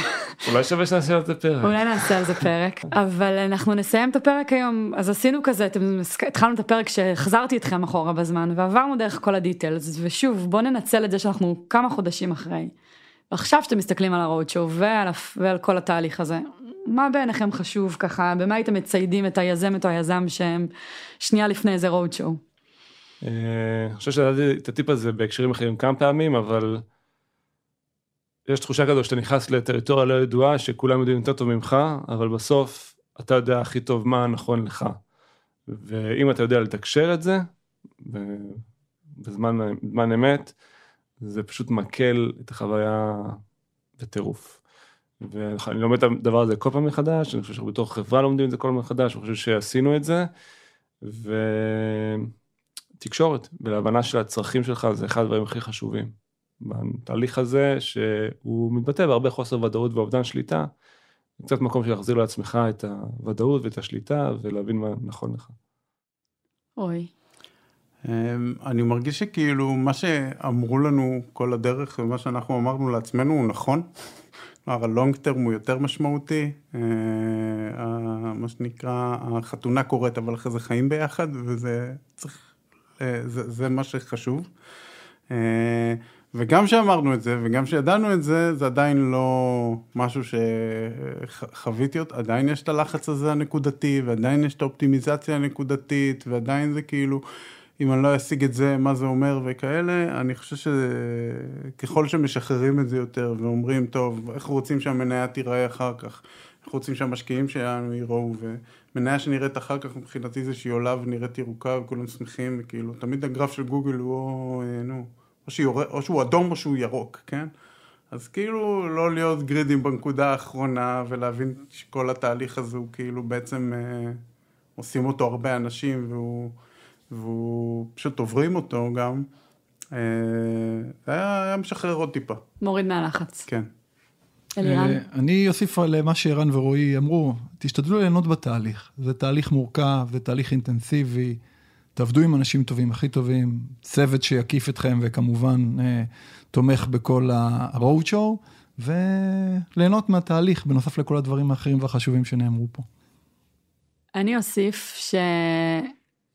אולי שווה שנעשה על זה פרק. אולי נעשה על זה פרק, אבל אנחנו נסיים את הפרק היום, אז עשינו כזה, אתם, התחלנו את הפרק שהחזרתי אתכם אחורה בזמן, ועברנו דרך כל הדיטלס, ושוב, בואו ננצל את זה שאנחנו כמה חודשים אחרי. ועכשיו שאתם מסתכלים על הרוד שואו ועל, ועל כל התהליך הזה, מה בעיניכם חשוב ככה, במה הייתם מציידים את היזמת או היזם שהם שנייה לפני איזה רוד שואו? אה, אני חושב שנתתי את הטיפ הזה בהקשרים אחרים כמה פעמים אבל יש תחושה כזו שאתה נכנס לטריטוריה לא ידועה שכולם יודעים יותר טוב ממך אבל בסוף אתה יודע הכי טוב מה נכון לך. ואם אתה יודע לתקשר את זה בזמן אמת זה פשוט מקל את החוויה בטירוף. ואני לומד את הדבר הזה כל פעם מחדש אני חושב שבתור חברה לומדים את זה כל פעם מחדש אני חושב שעשינו את זה. ו... תקשורת ולהבנה של הצרכים שלך זה אחד הדברים הכי חשובים. בתהליך הזה שהוא מתבטא בהרבה חוסר ודאות ואובדן שליטה, זה קצת מקום של להחזיר לעצמך את הוודאות ואת השליטה ולהבין מה נכון לך. אוי, אמ, אני מרגיש שכאילו מה שאמרו לנו כל הדרך ומה שאנחנו אמרנו לעצמנו הוא נכון. כלומר הלונג טרם הוא יותר משמעותי, ה- מה שנקרא החתונה קורית אבל אחרי זה חיים ביחד וזה צריך, זה, זה מה שחשוב. אה, וגם שאמרנו את זה וגם שידענו את זה, זה עדיין לא משהו שחוויתי אותו, עדיין יש את הלחץ הזה הנקודתי ועדיין יש את האופטימיזציה הנקודתית ועדיין זה כאילו, אם אני לא אשיג את זה, מה זה אומר וכאלה, אני חושב שככל שמשחררים את זה יותר ואומרים, טוב, איך רוצים שהמניה תיראה אחר כך, איך רוצים שהמשקיעים שלנו יראו, ומניה שנראית אחר כך מבחינתי זה שהיא עולה ונראית ירוקה וכולם שמחים, וכאילו, תמיד הגרף של גוגל הוא, או, אה, נו, או, שיור... או שהוא אדום או שהוא ירוק, כן? אז כאילו לא להיות גרידים בנקודה האחרונה ולהבין שכל התהליך הזה הוא כאילו בעצם אה, עושים אותו הרבה אנשים והוא, והוא פשוט עוברים אותו גם. אה, היה, היה משחרר עוד טיפה, מוריד מהלחץ. כן. אלירן? אה, אני אוסיף על מה שערן ורועי אמרו, תשתדלו ליהנות בתהליך. זה תהליך מורכב, זה תהליך אינטנסיבי, תעבדו עם אנשים טובים, הכי טובים, צוות שיקיף אתכם וכמובן אה, תומך בכל ה-road show, וליהנות מהתהליך, בנוסף לכל הדברים האחרים והחשובים שנאמרו פה. אני אוסיף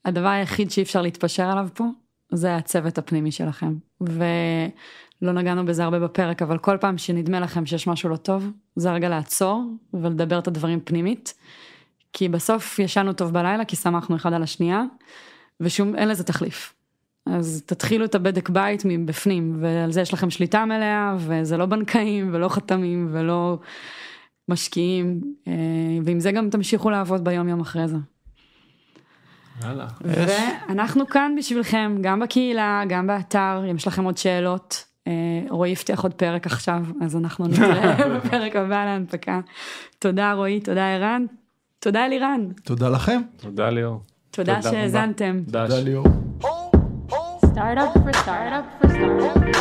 שהדבר היחיד שאי אפשר להתפשר עליו פה, זה הצוות הפנימי שלכם. ולא נגענו בזה הרבה בפרק, אבל כל פעם שנדמה לכם שיש משהו לא טוב, זה הרגע לעצור ולדבר את הדברים פנימית. כי בסוף ישנו טוב בלילה, כי שמחנו אחד על השנייה, ושום, אין לזה תחליף. אז תתחילו את הבדק בית מבפנים, ועל זה יש לכם שליטה מלאה, וזה לא בנקאים, ולא חתמים, ולא משקיעים, אה, ועם זה גם תמשיכו לעבוד ביום יום אחרי זה. יאללה. ואנחנו כאן בשבילכם, גם בקהילה, גם באתר, אם יש לכם עוד שאלות. אה, רועי הבטיח עוד פרק עכשיו, אז אנחנו נתראה בפרק הבא להנפקה. תודה רועי, תודה ערן, תודה אלירן, תודה לכם. תודה ליאור. תודה. שהאזנתם. תודה ליאור. Startup for startup for startup.